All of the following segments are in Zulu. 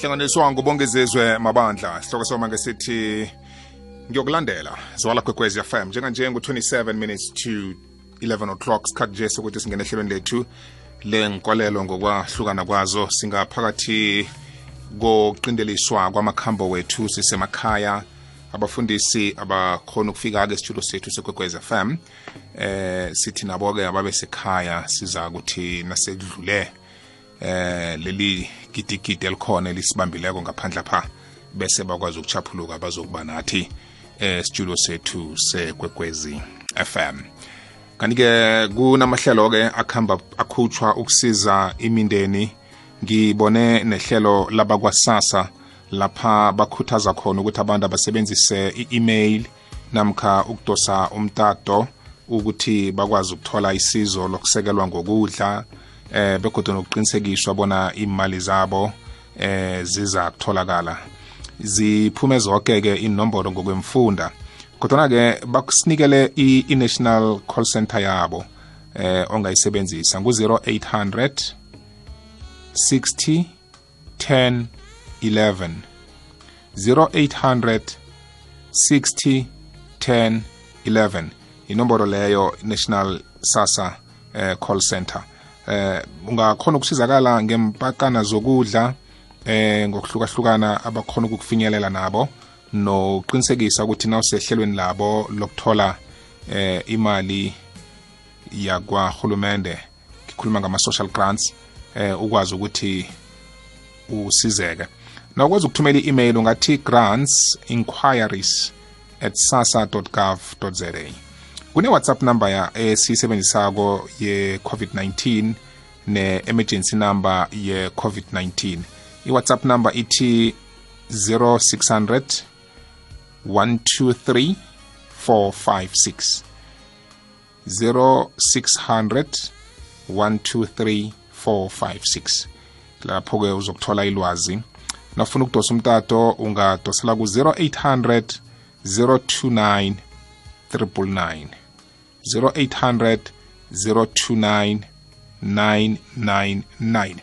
hlanganiswa ngubongezezwe mabandla sihloko soma ngesithi ngiyokulandela zwala kwekwezi fm njenganje ngu-27 minutes to 11 o'clock sikhathi nje sokuthi singene ehlelweni lethu lenkolelo ngokwahlukana kwazo singaphakathi koqindeliswa kwamakhambo wethu sisemakhaya abafundisi abakhona ukufika-ke esitulo sethu sekwekwez fm eh sithi nabo-ke ababe sekhaya siza ukuthi nasekudlule eh leli gidigidi elikhona elisibambileko ngaphandle pha bese bakwazi ukuchaphuluka bazokuba nathi eh studio sethu sekwekwezi FM kanti-ke kunamahlelo-ke akuhamba akhutshwa ukusiza imindeni. Ngibone nehlelo labakwasasa lapha bakhuthaza khona ukuthi abantu abasebenzise i-email namkha ukudosa umtato ukuthi bakwazi ukuthola isizo lokusekelwa ngokudla eh begodwa nokuqinisekiswa bona imali zabo eh ziza kutholakala. Ziphume zonke ke inombolo ngokwemfunda. Kodwa ke bakusinikele i-national call center yabo eh ongayisebenzisa ngu-0800 60 10 11 0800 60 10 11 inombolo leyo national sasa eh, call center. Eh ungakhona ukusizakala ngempakana zokudla eh ngokuhlukahlukana abakhona ukufinyelela nabo noqinisekisa ukuthi nawusehlelweni labo lokuthola eh imali yakwahulumende ngikhuluma ngama-social grants eh ukwazi ukuthi usizeke. Nawukwazi ukuthumela i-email ungathi grants inquiries at sasa.gov za. Kune-whatsapp number ya esiyisebenzisako ye-covid-19 ne-emergency number ye-covid-19 i-whatsapp number ithi 0600 123 456 0600 123 456 lapho-ke uzokuthola ilwazi. Nafuna ukudosa umtato ungadosela ku-0800 029 999 0800 029 999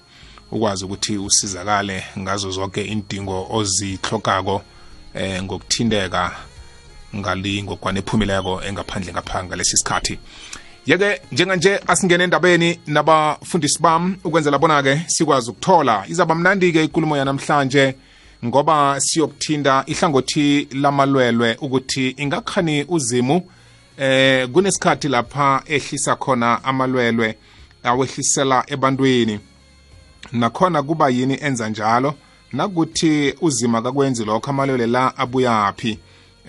ukwazi ukuthi usizakale ngazo zonke indingo ozihlokako eh ngokuthindeka ngali ngokwanephumileko engaphandle ngapha ngalesi sikhathi. Yeke njenganje asingene endabeni nabafundisi bam ukwenzela bona-ke sikwazi ukuthola izaba mnandi-ke ikulumo yanamhlanje ngoba siyokuthinda ihlangothi lamalwelwe ukuthi ingakhani uzimu eh kunesikhathi lapha ehlisa khona amalwelwe awehlisela ebantwini. Nakhona kuba yini enza njalo? Nakuthi uzima kakwenzi lokho amalwele la abuyaphi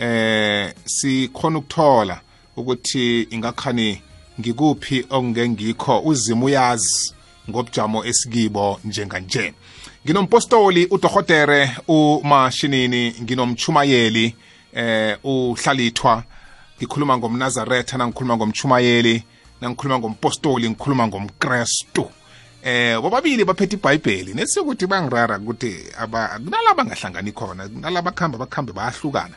eh sikhona ukuthola ukuthi ingakhani ngikuphi okungengikho uzima uyazi ngobujamo esikibo njenganje. Nginompostoli udohotere umashinini nginomchumayeli eh uhlalithwa. Ngikhuluma ngomnazaretha nangikhuluma ngomchumayeli nangikhuluma ngompostoli ngikhuluma ngomkrestu eh bobabili baphethe ibhayibheli. Nesikuthi bangirara ukuthi kunalaba ngahlangani khona kunalaba kuhamba bakhambe bayahlukana.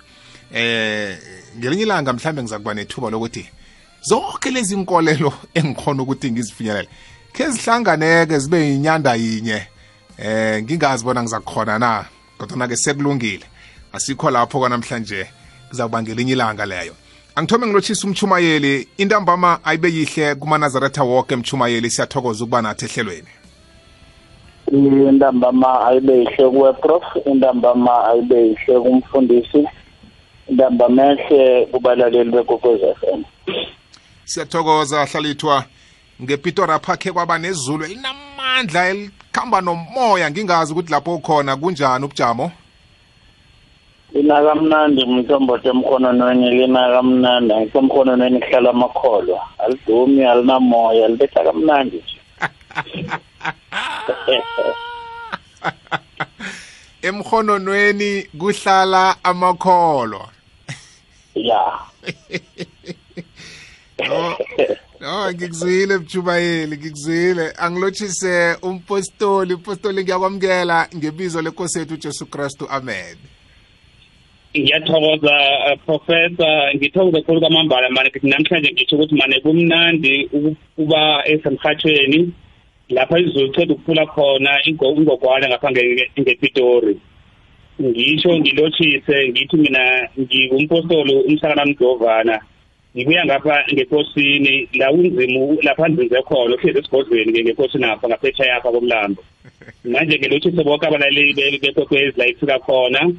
Eh ngelinye ilanga mhlambe ngizakuba nethuba lokuthi zonke lezi nkolelo engikhona ukuthi ngizifinyelele ke zihlanganeke zibe inyanda yinye. Eh ngingazi bona ngizakukhona na? Kodwa ke sekulungile. Asikho lapho kwanamhlanje kuzakuba ngelinye ilanga leyo. Angithome ngilotshisa umchumayeli intambama ayibe yihle kumanazaretha woke mchumayeli. Siyathokoza ukuba nathi ehlelweni. Intambama ayibe yihle kuwe prof intambama ayibe yihle kumfundisi intambama ehle kubalaleli bekokwez FM siyathokoza hlalithwa. Ngepitora phakhe kwaba nezulu elinamandla elikhamba nomoya. Ngingazi ukuthi lapho ukhona kunjani ubujamo? Lina kamnandi mthombothi emkhononweni lina kamnandi angisemkhononweni kuhlala amakholwa. Alidumi alinamoya libetha kamnandi nje. Emhononweni kuhlala amakholwa. Ya. No no ngikuzwile mjubayeli ngikuzwile. Angilotshise umpostoli umpostoli ngiyakwamukela ngebizo lenkosi yethu ujesu kristu amen. Ngiyathokoza uh, professor. Ngithokoza khulu kwamambala mane namhlanje ngisho ukuthi mane kumnandi ukuba esemhathweni lapha izulu ceda ukuphula khona ingogwana ngapha ngepitori. Ngisho ngilotshise ngithi mina ngingumpostoli umhlakana mdovana ngibuya ngapha ngekosini la unzima lapha nzinze khona uhlezi esigodlweni ngekosini apha ngaphetsha yapha komlambo. Manje ngilotshise bonke abalaleli bekwekwezi la ifika khona.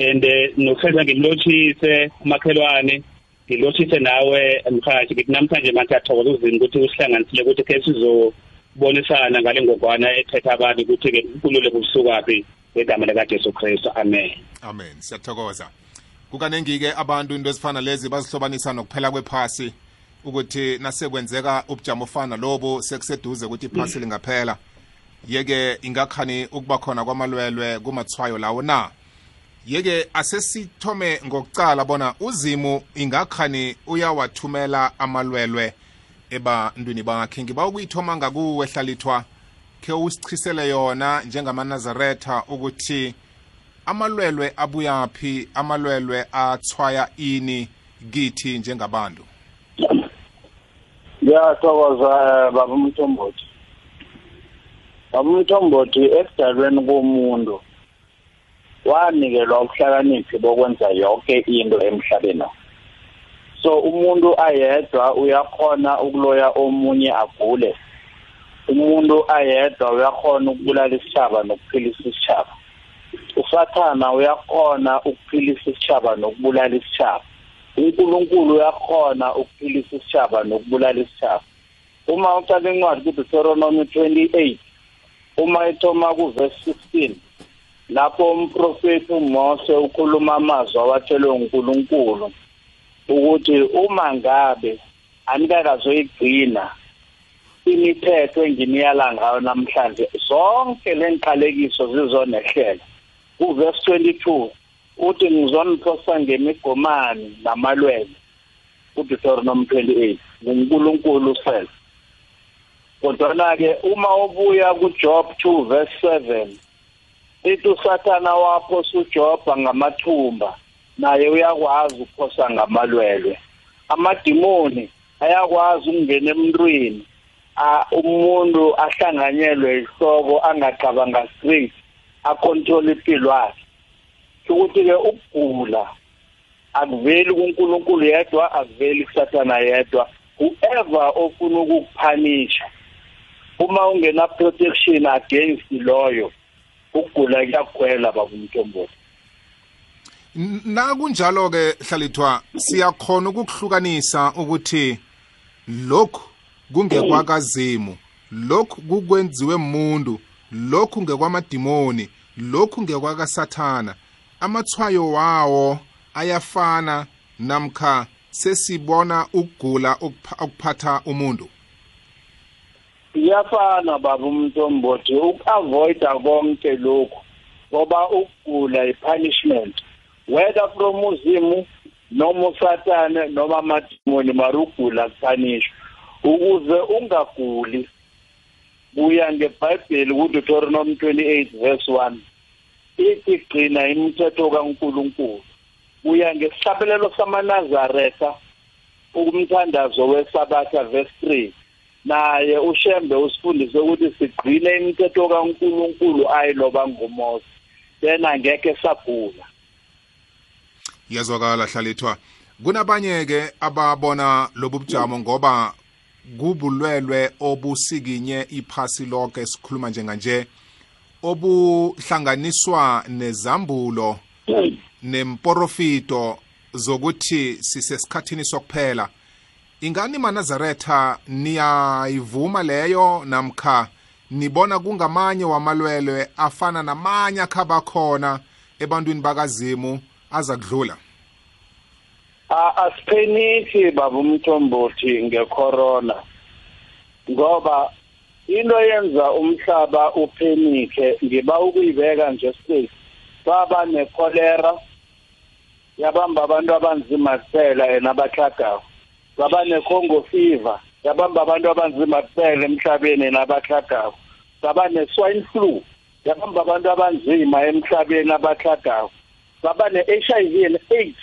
And nokuhleza ngimlotshise umakhelwane ngilotshise nawe mhathi ngithi namhlanje manje athokoza uzini ukuthi usihlanganisile ukuthi ke sizobonisana ngale ngogwana ethetha abantu ukuthi-ke unkululo kusukaphi ngegama likajesu kristu. Amen. Amen. Siyathokoza. Kukaningi-ke abantu into ezifana lezi bazihlobanisa nokuphela kwephasi ukuthi nasekwenzeka ubujamo ofana lobo sekuseduze ukuthi iphasi lingaphela. Yeke ingakhani ukuba khona kwamalwelwe kumathwayo lawo na? Yeke asesithome ngokucala bona uzimu ingakhani uyawathumela amalwelwe ebantwini bakhe. Ngiba ukuyithoma ngakuwe hlalithwa khe usichisele yona njengamanazaretha ukuthi amalwelwe abuyaphi amalwelwe athwaya ini kithi njengabantu? Ngiyathokoza eh, baba umthombothi. Baba umthombothi ekudalweni komuntu wanikelwa ubuhlakaniphi bokwenza yonke into emhlabeni. So umuntu ayedwa uyakhona ukuloya omunye agule. Umuntu ayedwa uyakhona ukubulala isitshaba nokuphilisa isitshaba usathana uyakhona ukuphilisa isitshaba nokubulala isitshaba uNkulunkulu uyakhona ukuphilisa isitshaba nokubulala isitshaba uma uqala incwadi kuDeuteronomy 28 uma ethoma kuverse 16 lapho umprofeti uMose ukhuluma amazwi awatshelwe uNkulunkulu ukuthi uma ngabe anikakazoyigcina imithetho enginiyala ngayo namhlanje zonke lenqalekiso zizonehlela uverse 22 uthi ngizoniphosa ngemigomani namalwele uDeuteronomy 28 nguNkulunkulu self kodwa ke uma ubuya kuJob 2 verse 7 ithi usathana wapho suJoba ngamathumba naye uyakwazi ukuphosa ngamalwelwe. Amadimoni ayakwazi ukungena emntwini umuntu ahlanganyelwe ihloko angacabanga straight acontrol impilo yakhe. Ukuthi ke ukugula akuveli kuNkulunkulu yedwa akuveli kusathana yedwa. Whoever ofuna ukukuphanisha uma ungena protection against loyo ukugula kuyagwela babumntombothi na kunjalo ke hlalithwa siyakhona ukukuhlukanisa ukuthi lokhu kungekwakazimu lokhu kukwenziwe umuntu lokhu ngekwamadimoni lokhu ngekwakasathana. Amathwayo wawo ayafana namkha sesibona ukugula okuphatha umuntu. Iyafana baba umntombothi uku-avoida konke lokhu ngoba ukugula i-punishment whether from uzimu noma usatane noma amadimoni mara ukugula kupanishwa ukuze ungaguli buya ngebhayibheli kuDeuteronomy 28 verse 1 ithi gcina imithetho kaNkuluNkulu. Buya ngesihlabelelo samanazaretha ukumthandazo wesabatha verse 3 naye ushembe usifundise ukuthi sigcine imithetho kaNkuluNkulu ayiloba ngumose then angeke sagula. Iyazwakala hlalithwa kunabanye ke ababona lobu bujamo ngoba kubulwelwe obusikinye iphasi lonke sikhuluma njenganje obuhlanganiswa nezambulo nemporofito zokuthi sisesikhathini sokuphela. Ingani manazaretha niyayivuma leyo namkha nibona kungamanye wamalwelwe afana namanye akhabakhona ebantwini bakazimu aza kudlula asiphenisi baba umthombothi ngecorona ngoba into yenza umhlaba uphenike ngiba ukuyibeka nje straight baba necholera yabamba abantu abanzima kuphela yena abahlagayo baba necongo fever yabamba abantu abanzima kuphela emhlabeni nabahlagayo baba ne-swine flu yabamba abantu abanzima emhlabeni abahlagayo baba ne-HIV and AIDS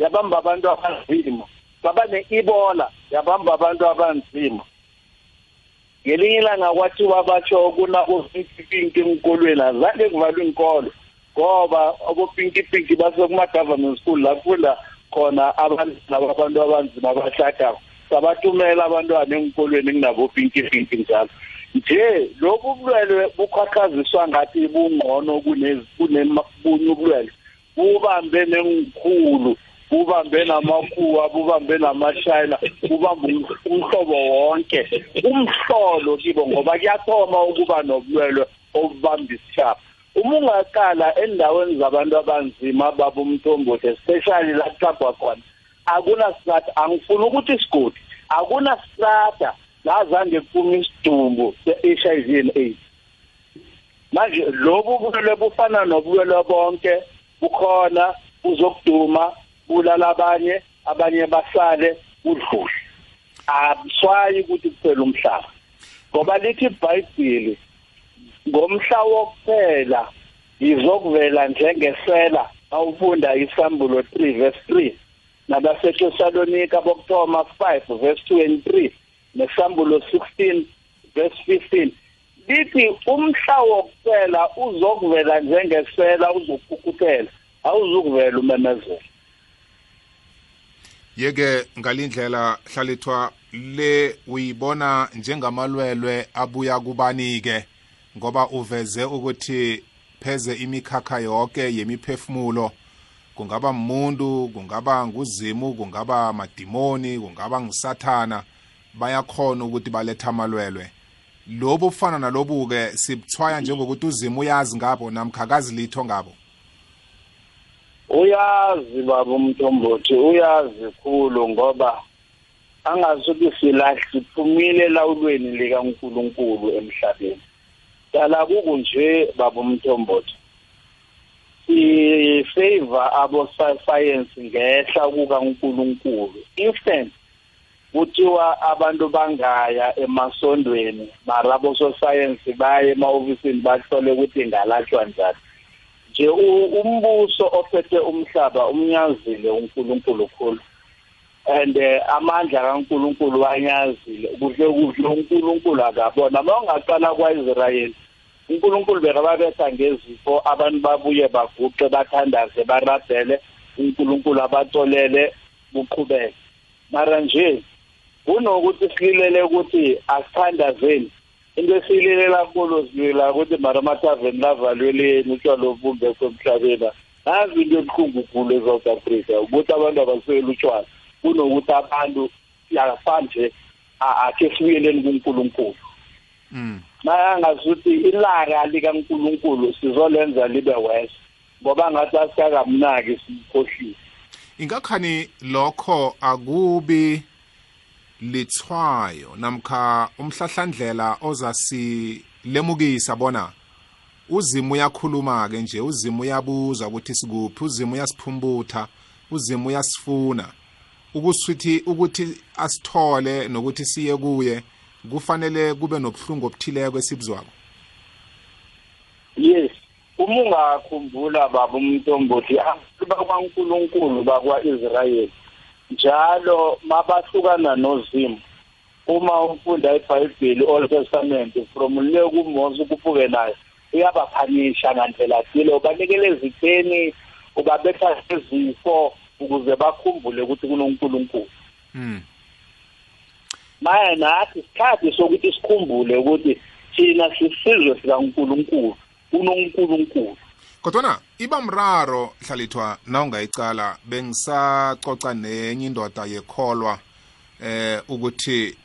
yabamba abantu abanzima. Baba ne-Ebola yabamba abantu abanzima. Ngelinye ilanga kwathiwa batsho kunabopinki enkolweni azange kuvalwe inkolo ngoba abopinki-pinki basekuma-government school la kufunda khona abantwana babantu abanzima abahlagako sabathumela abantwana enkolweni kunabopinki-pinki njalo. Nje lobu bulwelwe bukhakhaziswa ngathi bungcono kunebunye ubulwelwe. Bubambe nengikhulu bubambe namakhuwa bubambe namashayina bubambe umhlobo wonke. Umhlolo kibo ngoba kuyathoma ukuba nobulwelwe obubamba isishaba uma ungaqala endaweni zabantu abanzima baba umthombothi especially la kuxagwa khona akunasitrata angifuni ukuthi isigodi akunasitrata la zange kuphume isidumbu se-HIV and AIDS. Manje lobu bulwelwe bufana nobulwelwe bonke bukhona buzokuduma bulala abanye abanye basale udlule abuswayi ukuthi kuphela umhlaba ngoba lithi iBhayibheli ngomhla wokuphela izokuvela njengesela awufunda isambulo 3 verse 3 nabaseThesalonika bokuthoma 5 verse 2 and 3 nesambulo 16 verse 15 lithi umhla wokuphela uzokuvela njengesela uzokukhukuthela awuzukuvela umemezelo. Yeke ngalindlela hlalithwa le uyibona njengamalwelwe abuya kubanike? Ngoba uveze ukuthi pheze imikhakha yonke yemiphefumulo. Kungaba umuntu kungaba nguzimu kungaba madimoni kungaba ngusathana bayakhona ukuthi baletha amalwelwe. Lobu kufana nalobu-ke sibuthwaya njengokuthi uzimu uyazi ngabo namkhakazi litho ngabo. Uyazi baba umthombothi uyazi khulu ngoba angasuthi silahle siphumile elawulweni likaNkuluNkulu emhlabeni. Dala kukunje baba umthombothi si-favor abo science ngehla kukaNkuluNkulu instant kuthiwa abantu bangaya emasondweni mara abososayensi baye ema-ofisini bahlole ukuthi ingalashwa njani. Nje umbuso ophethe umhlaba umnyazile uNkulunkulu khulu. And amandla kaNkulunkulu wanyazile kuhle kuhle uNkulunkulu akabona. Mawungaqala kwaIsrayeli uNkulunkulu bekababetha ngezifo abantu babuye baguqe bathandaze barabhele uNkulunkulu abatholele buqhubeke. Mara nje kunokuthi sililele ukuthi asithandazeni. Into esililela kulo silila ukuthi mara amathaveni lavalweleni utshwala obumbe kwemhlabeni nazi into ebuhlungu khulu e-south africa ukuthi abantu abasweli utshwala. Kunokuthi abantu yafana nje akhe sibuyeleni kunkulunkulu. Mayangazuthi ilaka likankulunkulu sizolenza libe wese ngoba ngathi asikakamnaki simkhohlile ingakhani lokho akubi lithwayo namkha umhlahlandlela ozasilemukisa bona uzimu uyakhuluma ke nje uzimu uyabuza ukuthi sikuphi uzimu uyasiphumbutha uzimu uyasifuna. Ukusithi ukuthi asithole nokuthi siye kuye kufanele kube nobuhlungu obuthileko esibuzwako? Yes. Uma ungakhumbula baba umntombothi bakwankulunkulu bakwa-israyeli njalo mabahlukana nozimu uma ufunda ibhayibheli old testament from le kuMose kuphuke nayo uyabaphanisha ngandlela thile ubanikele ezitheni ubabetha ezifo ukuze bakhumbule ukuthi kunonkulunkulu. Mm manje nathi isikhathi sokuthi sikhumbule ukuthi thina sisizwe sikaNkulunkulu unonkulunkulu. Kodwana iba mraro hlalithwa nawungayicala bengisacoca nenye indoda yekholwa eh ukuthi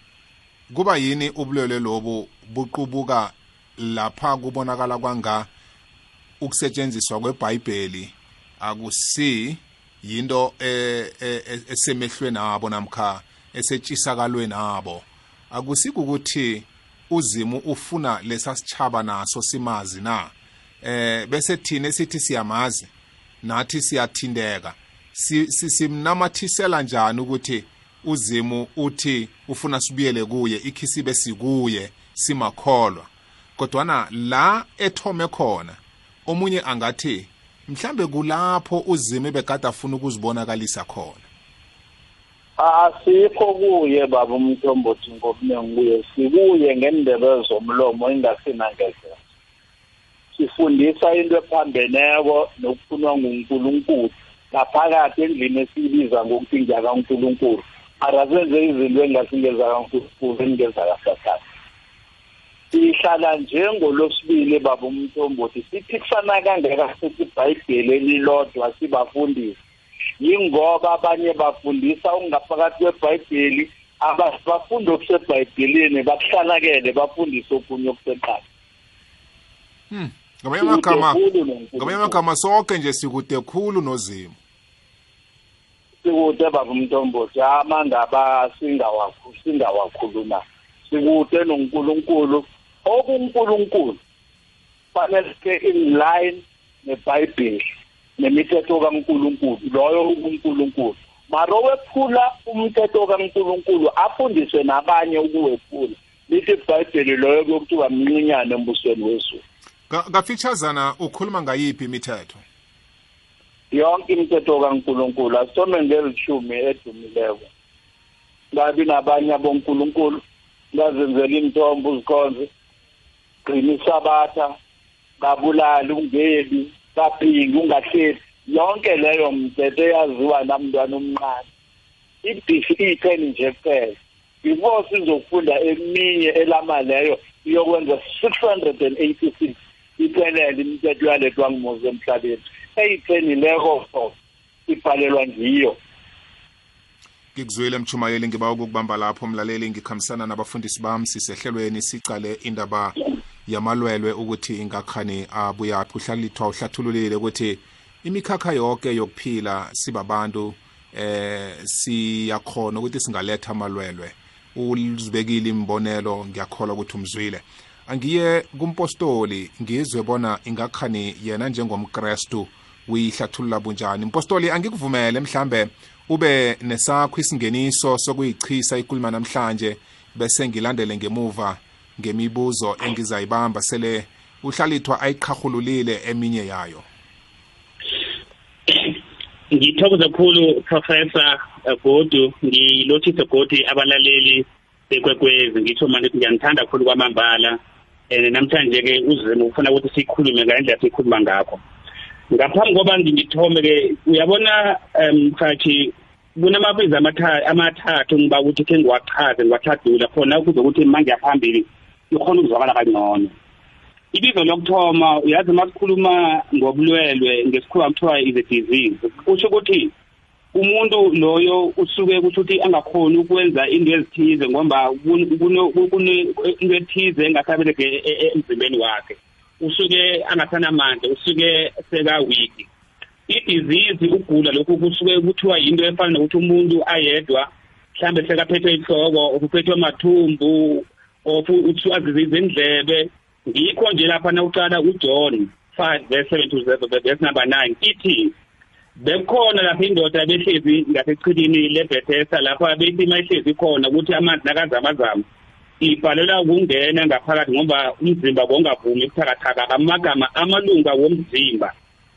kuba yini ubulwele lobu buqubuka lapha kubonakala kwanga ukusetshenziswa kweBhayibheli? Akusi yinto esemehlweni abo namkha esetshisakalweni abo akusikukuthi uzimu ufuna lesasitshaba naso simazi na? Eh bese thina esithi siyamazi nathi siyathindeka. Simnamathisela njani ukuthi uzimu uthi ufuna sibuyele kuye ikhisibe sikuye simakholwa? Kodwana la ethome khona omunye angathi mhlambe kulapho uzime begada afuna ukuzibonakalisa khona. Asikho kuye baba umthombothi ngobuningi kuye sikuye ngendebe zomlomo ingasinangezela sifundisa into ephambeneko nokufunwa ngunkulunkulu. Ngaphakathi endlini esiyibiza ngokuthi ngiyakankulunkulu arasenze izinto engasingeza kankulunkulu engeza kasathane sihlala njengolosibili baba umthombothi sithi kufana kangeka sithi ibhayibheli elilodwa sibafundisi yingoba abanye bafundisa okungaphakathi kwebhayibheli abafunda okusebhayibhelini bakuhlanakele bafundise okunye okuseqala Hmm. Ngamanye amagama sonke nje sikude khulu nozimo. Sikude baba umntombothi singawakhu singawakhuluma. Sikude noNkulunkulu okuNkulunkulu. Fanele ke in line neBhayibheli nemithetho kaNkulunkulu loyo uNkulunkulu. Mara wephula umthetho kaNkulunkulu afundiswe nabanye ukuwephula. Lithi iBhayibheli loyo kuthiwa mncinyane embusweni wezulu. kafeaturesana ukhuluma ngayiphi imithetho yonke imithetho kaNkuluNkulu asithome ngelishumi edumileko ngabi nabanye abonkulunkulu ngazenzela imithombo uzikhonze gcina isabatha ngabulali ungebi kaphingi ungahleli yonke leyo mthetho eyaziwa namntwana omncane. Ibhifi iyitheni nje kuphela. Before sizofunda eminye elama leyo iyokwenza 686 iphelele imithetho yalethwa ngumuzi emhlabeni. Eyiphenileko ibhalelwa ngiyo. Ngikuzwile mchumayeli ngiba ukukubamba lapho. Mlaleli ngikhambisana nabafundisi bami sisehlelweni sicale indaba yamalwelwe ukuthi ingakhani abuyaphi uhlalithwa uhlathululile ukuthi imikhakha yonke yokuphila sibabantu eh siyakhona ukuthi singaletha amalwelwe. Uzibekile imbonelo ngiyakholwa ukuthi umzwile. Angiye kumpostoli ngizwe bona ingakhani yena njengomkrestu uyihlathulula bunjani. Mpostoli angikuvumele mhlambe ube nesakho isingeniso sokuyichisa ikuluma namhlanje bese ngilandele ngemuva ngemibuzo engizayibamba sele uhlalithwa ayiqhahululile eminye yayo. Ngithokoza khulu professor godu. Ngilothise godi abalaleli bekwekwezi. Ngitho manje ngiyangithanda khulu kwamambala and namhlanje-ke uzima ufuna ukuthi sikhulume ngalendlela sikhuluma ngakho. Ngaphambi koba ngithome-ke uyabona um mkhathi kunamabizo amathathu ngiba ukuthi khe ngiwachaze ngiwathadula khona kuzokuthi ma ngiyaphambili ikhona ukuzwakala kangcono ibizo lokuthoma uyazi uma sikhuluma ngobulwelwe ngesikhuwa kuthiwa is a disease. Kusho ukuthi umuntu loyo usuke kusho ukuthi angakhoni ukwenza into ezithize ngoba into ethize engasabeleke emzimbeni wakhe. Usuke angasanamandla usuke sekawiki i-disease ukugula lokhu kusuke kuthiwa yinto efana nokuthi umuntu ayedwa mhlambe sekaphethwe ihloko uphethwe amathumbu of uthi azizize indlebe. Ngikho nje lapha nawuqala uJohn 5 verse 7 to verse number 9 ithi bekhona lapha indoda behlezi ngasechilini lebethesa lapha bethi mayihlezi khona ukuthi amanzi nakazamazama ibhalelwa ukungena ngaphakathi ngoba umzimba bongavumi ukuthakathaka amagama amalunga womzimba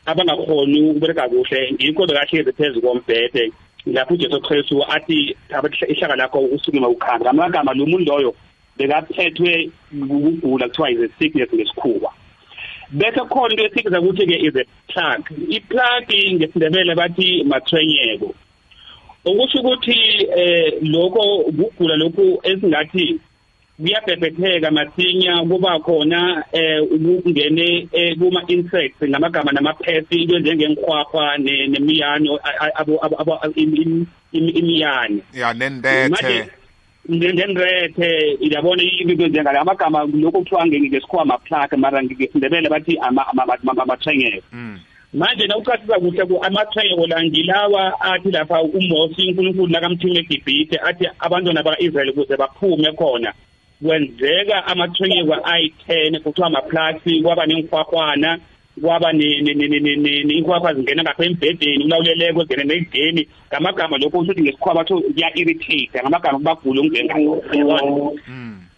abangakhoni ukubereka kuhle. Ngikho bekahlezi phezu kombhede lapho ujesu kristu athi ihlaka lakho usukuma ukhanga amagama lo muntu loyo bekaphethwe ukugula kuthiwa is a sickness ngesikhuwa. Bese khona into esibiza ukuthi-ke is a plug. I-plug ngesindebele bathi mathrenyeko okusho ukuthi eh lokho ukugula lokhu esingathi kuyabhebhetheka masinya kuba khona eh ukungene kuma insects ngamagama namaphesi into njengenkhwahwa nemiyane imiyane. Ya nendethe. Ngenrethe yabona into njengale amagama lokho kuthiwa ngesikhuwa amaplug mara ngesindebele bathi amathrenyeko manje nawucacisa kuhle ku amathrenyeko la ngilawa athi lapha umosi unkulunkulu lakamthime egibhithe athi abantwana baka-israyeli ukuze baphume khona kwenzeka amathrenyeko ayi-ten kuthiwa amaplasi kwaba nenkwahwana kwaba inkwahwa zingena ngapha embhedeni ulawuleleko zingene nekudeni ngamagama lokho kusho ukuthi ngesikhuwa batho kuya-irritate ngamagama kubagula okungena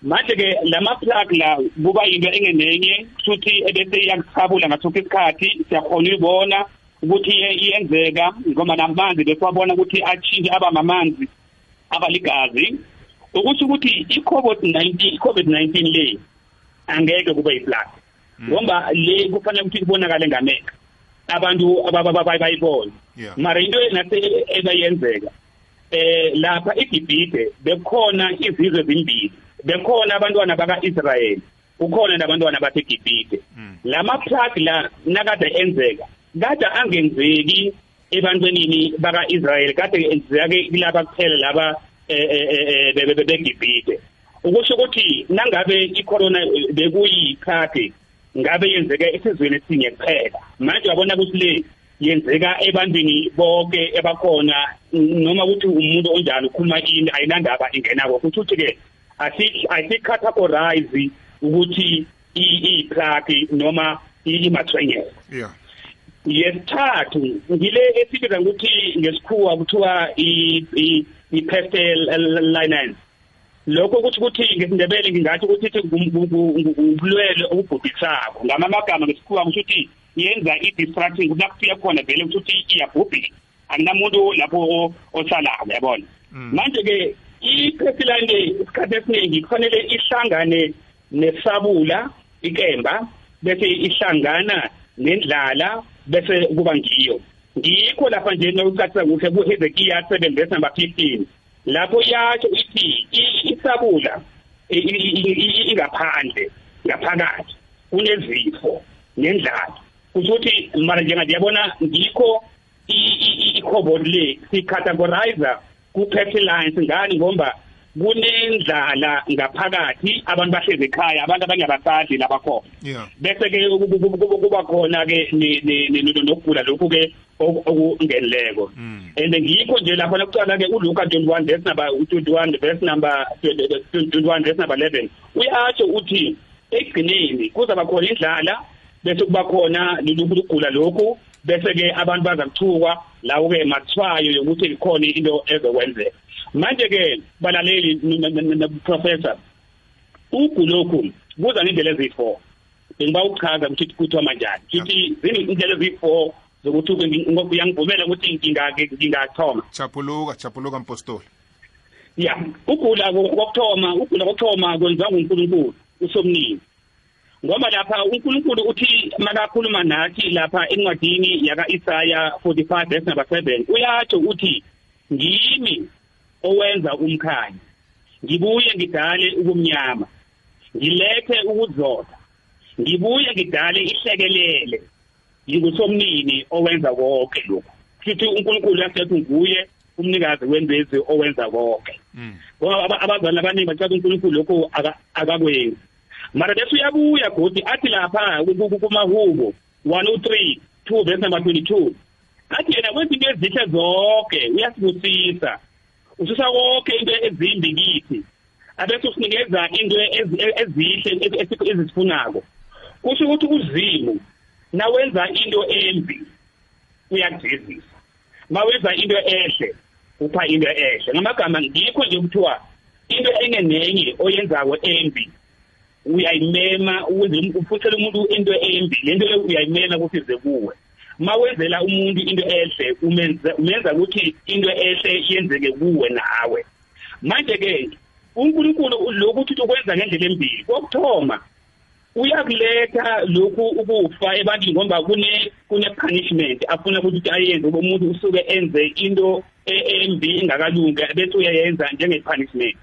manje-ke lama-plug la kuba yinto engenenye futhi ebese iyakusabula ngasokho isikhathi siyakhona uyibona ukuthi iyenzeka ngoba namanzi besiwabona ukuthi atshintshe aba mamanzi abaligazi ukuthi ukuthi i-covid-19 i-covid-19 le angeke kube yiplaga ngoba le kufanele ukuthi kubonakale ngamehlo abantu abayibona Yeah. mara into enase ebayenzeka eh lapha eGibhite bekhona izizwe ezimbili bekhona abantwana baka-Israyeli kukhona nabantwana baseGibhite lama plug la nakade enzeka kade angenzeki ebantwanini baka-Israyeli kade enzeka ke laba kuphela laba eh, eh, eh, be- be- be- beGibhite ukusho ukuthi nangabe icorona eh, bekuyikhathi ngabe yenzeka esizweni esinye kuphela. Manje wabona ukuthi le yenzeka ebantwini bonke ebakhona noma ukuthi umuntu onjani ukhuluma ini ayinandaba ingenako futhi ukuthi ke asicategorize ukuthi i-plaque noma imathwenyela yesithathu ngile esibiza ukuthi ngesikhuwa kuthiwa i-pestel linens. Lokho ukuthi ukuthi ngesindebele ngingathi ukuthi ubulwele obubhubhisako. Ngama amagama ngesikhuwa kusho ukuthi yenza i-distracting ukuthi nakufika khona vele ukuthi ukuthi iyabhubhisa akunamuntu lapho osalako yabona manje-ke i-pestilline le isikhathi esiningi kufanele ihlangane nesabula ikemba bese ihlangana nendlala bese kuba ngiyo. Ngikho lapha nje nokucacisa kuhle kuHezekiya 7 verse number 15 lapho yatsho ithi isabula ingaphandle ngaphakathi kunezifo nendlala. Kusho ukuthi mara njengathi yabona ngikho i- i- i- i-cobalt le sicategorize ku-pestilence ngani ngomba kunendlala ngaphakathi abantu bahlezi ekhaya abantu abangabasadli labakhona yeah. Bese ke kuba khona ke nokugula lokhu ke okungenileko and ngikho nje lapho lokucala ke uLuka 21 verse number 21 verse number 21 verse number 11 uyatsho uthi ekugcineni kuzaba khona indlala bese kuba khona lukugula lokhu bese ke abantu bazakuthukwa lawo ke mathwayo yokuthi ikhona into ezokwenzeka. Manje ke balaleli professor ugulokhu kuza ngendlela eziyi-4 bengiba ukuchaza ukuthi kuthiwa manjani. Futhi zini indlela eziyi-4 zokuthi uyangivumela ukuthi ngingathoma. Chapuluka chapuluka mpostoli. Ya ugula kokuthoma ugula kokuthoma kwenziwa ngunkulunkulu usomnini. Ngoba lapha unkulunkulu uthi makakhuluma nathi lapha encwadini yaka-isaya 45 verse number 7 uyatsho uthi ngimi owenza umkhanyo. Ngibuye ngidale ubumnyama ngilethe ukuzola ngibuye ngidale ihlekelele. Ngingusomnini owenza konke lokhu. Futhi uNkulunkulu yasethi nguye umnikazi wenzezi owenza konke. Ngoba abazali abaningi bathi uNkulunkulu lokho akakwenzi. Mara bese uyabuya godi athi lapha kumahubo 103 2 verse number 22 athi yena wenza into ezihle zonke uyasibusisa. Ususa konke into ezimbi kithi. Abese usinikeza into ezihle ezisifunako kusho ukuthi uzimu nawenza into embi uyakujezisa. Mawenza into ehle upha into ehle. Ngamagama ngikho nje kuthiwa into enye nenye oyenzako embi uyayimema ufuthela umuntu into embi. Lento le uyayimema ukuthi ize kuwe. Mawenzela umuntu into ehle umenza umenza ukuthi into ehle yenzeke kuwe nawe. Manje ke uNkulunkulu lokuthi ukwenza ngendlela embili kokuthoma uyakuletha lokhu ukufa ebantwini ngoba kune kune punishment afuna ukuthi ayenze umuntu usuke enze into embi ingakalungi bese uyayenza njenge punishment.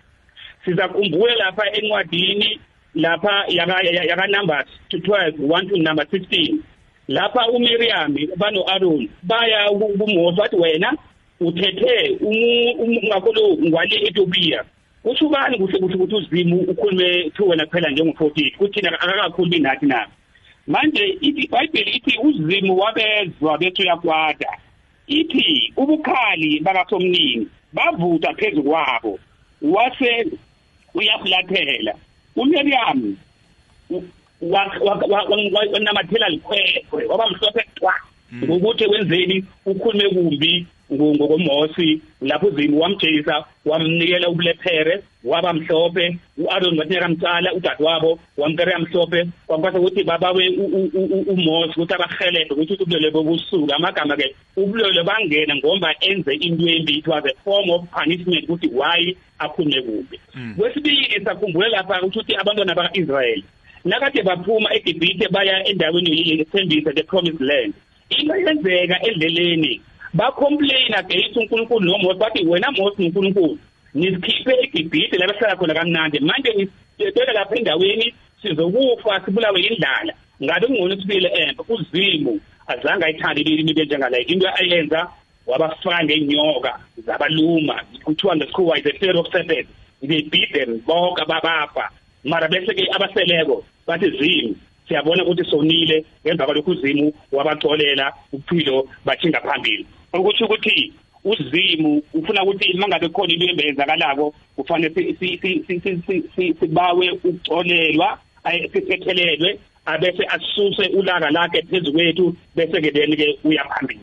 Sizakhumbula lapha encwadini lapha yaka yaka numbers 12 1 to number 16 lapha uMiriam bano Aaron baya kuMose wathi wena uthethe ungakolo ngwale Ethiopia ushubani kuhle kuhle ukuthi uzimu ukhulume thu wena kuphela njengo14 kuthina akakakhulumi nathi na? Manje iBhayibheli ithi uzimu wabezwa bethu yakwada. Ithi ubukhali bakasomnini bavuta phezulu kwabo wase uyafulathela. uMiriam wanamathela likhwekhwe waba mhlophe cwa ngokuthi wenzeni? Ukhulume kumbi ngokomosi lapho uzimu wamjeyisa wamnikela ubulephere waba mhlophe. U-aron wathi yakamcala udadewabo wamkere mhlophe kwakwasa ukuthi babawe umosi ukuthi abahelebhe ukuthi ubulwele bobusuku amagama-ke ubulwele bangena ngomba enze into embi it was a form of punishment ukuthi why aphume kubi mm. kwesibili sakhumbule lapha ukuthi abantwana baka-israyeli nakade baphuma egibhithe baya endaweni yethembisa the promised land. Into yenzeka endleleni bacomplain against uNkulunkulu noMose bathi wena Mose noNkulunkulu nisikhiphe eGibhithe la behlala khona kamnandi. Manje nisibeka lapha endaweni sizokufa sibulawe indlala ngabe kungcono sibile emva? Uzimu azange ayithande leli benjengala into ayenza wabafaka ngenyoka zabaluma kuthiwa ngesikhuwa is a fear of serpent they beat them bonke ababafa mara bese ke abaseleko bathi zimu siyabona ukuthi sonile ngemva kwalokhu uzimu wabacolela uphilo bathinga phambili. Ukuthi ukuthi uzimu ufuna ukuthi mangabe khona into embenzakalako kufanele sibawe ukucolelwa sithethelelwe abese asuse ulaka lakhe phezu kwethu bese ke then ke uyaphambili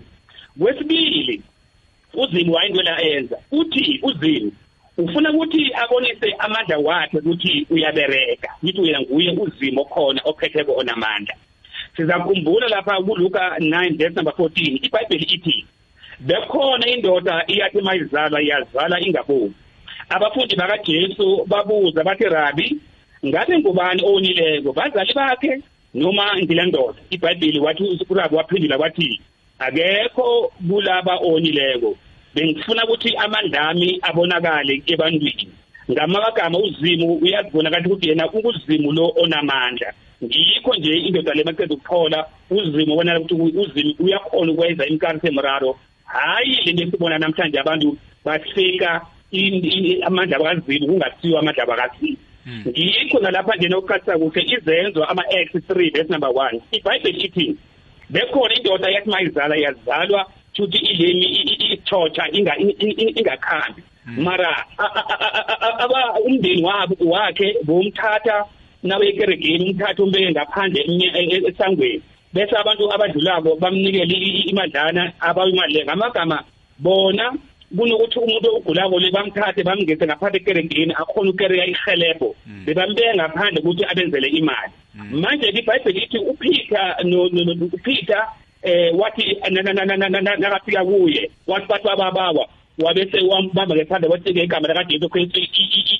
kwesibili uzimu wayintwela enza uthi uzimu ufuna ukuthi abonise amandla wakhe ukuthi uyabereka. Yithi yena nguye uzimo khona ophethe kona amandla. Sizakhumbula lapha kuLuka 9 verse number 14 iBhayibheli ithi bekhona indoda iyathi mayizala yazala ingaboni. Abafundi bakaJesu babuza bathi rabi ngabe ngubani onileko bazali bakhe noma ngilendoda? iBhayibheli wathi urabi waphendula wathi akekho kulaba onileko bengifuna ukuthi amandlami abonakale ebantwini. Ngamagama uzimu uyazibona kanti ukuthi yena ukuzimu lo onamandla. Ngikho nje indoda le maqeda ukuphola uzimu ubona ukuthi uzimu uyakhona ukwenza imkarisi emraro. Hayi lento esibona namhlanje abantu bafika amandla bakazimu kungasiwo amandla bakazimu ngikho nalapha nje nokuqalisa kuhle izenzo ama-x 3 verse number 1 ibhayibheli ithi bekhona indoda yathi mayizala yazalwa futhi ilemi ithotha ingakhambi. Mara aba umndeni wabo wakhe bomthatha nawe ekeregeni umthatha umbeke ngaphandle esangweni. Bese abantu abadlulako bamnikele imadlana abayimali ngamagama bona kunokuthi umuntu ogulako le bamthathe bamngese ngaphandle ekeregeni akhona ukereya ihelebho bebambeke ngaphandle ukuthi abenzele imali. Manje ke ibhayibheli ithi upeter upeter eh wathi nakafika kuye wathi bathi bababawa wabese wambamba ngephanda wathi ke igama laka Jesu Kristu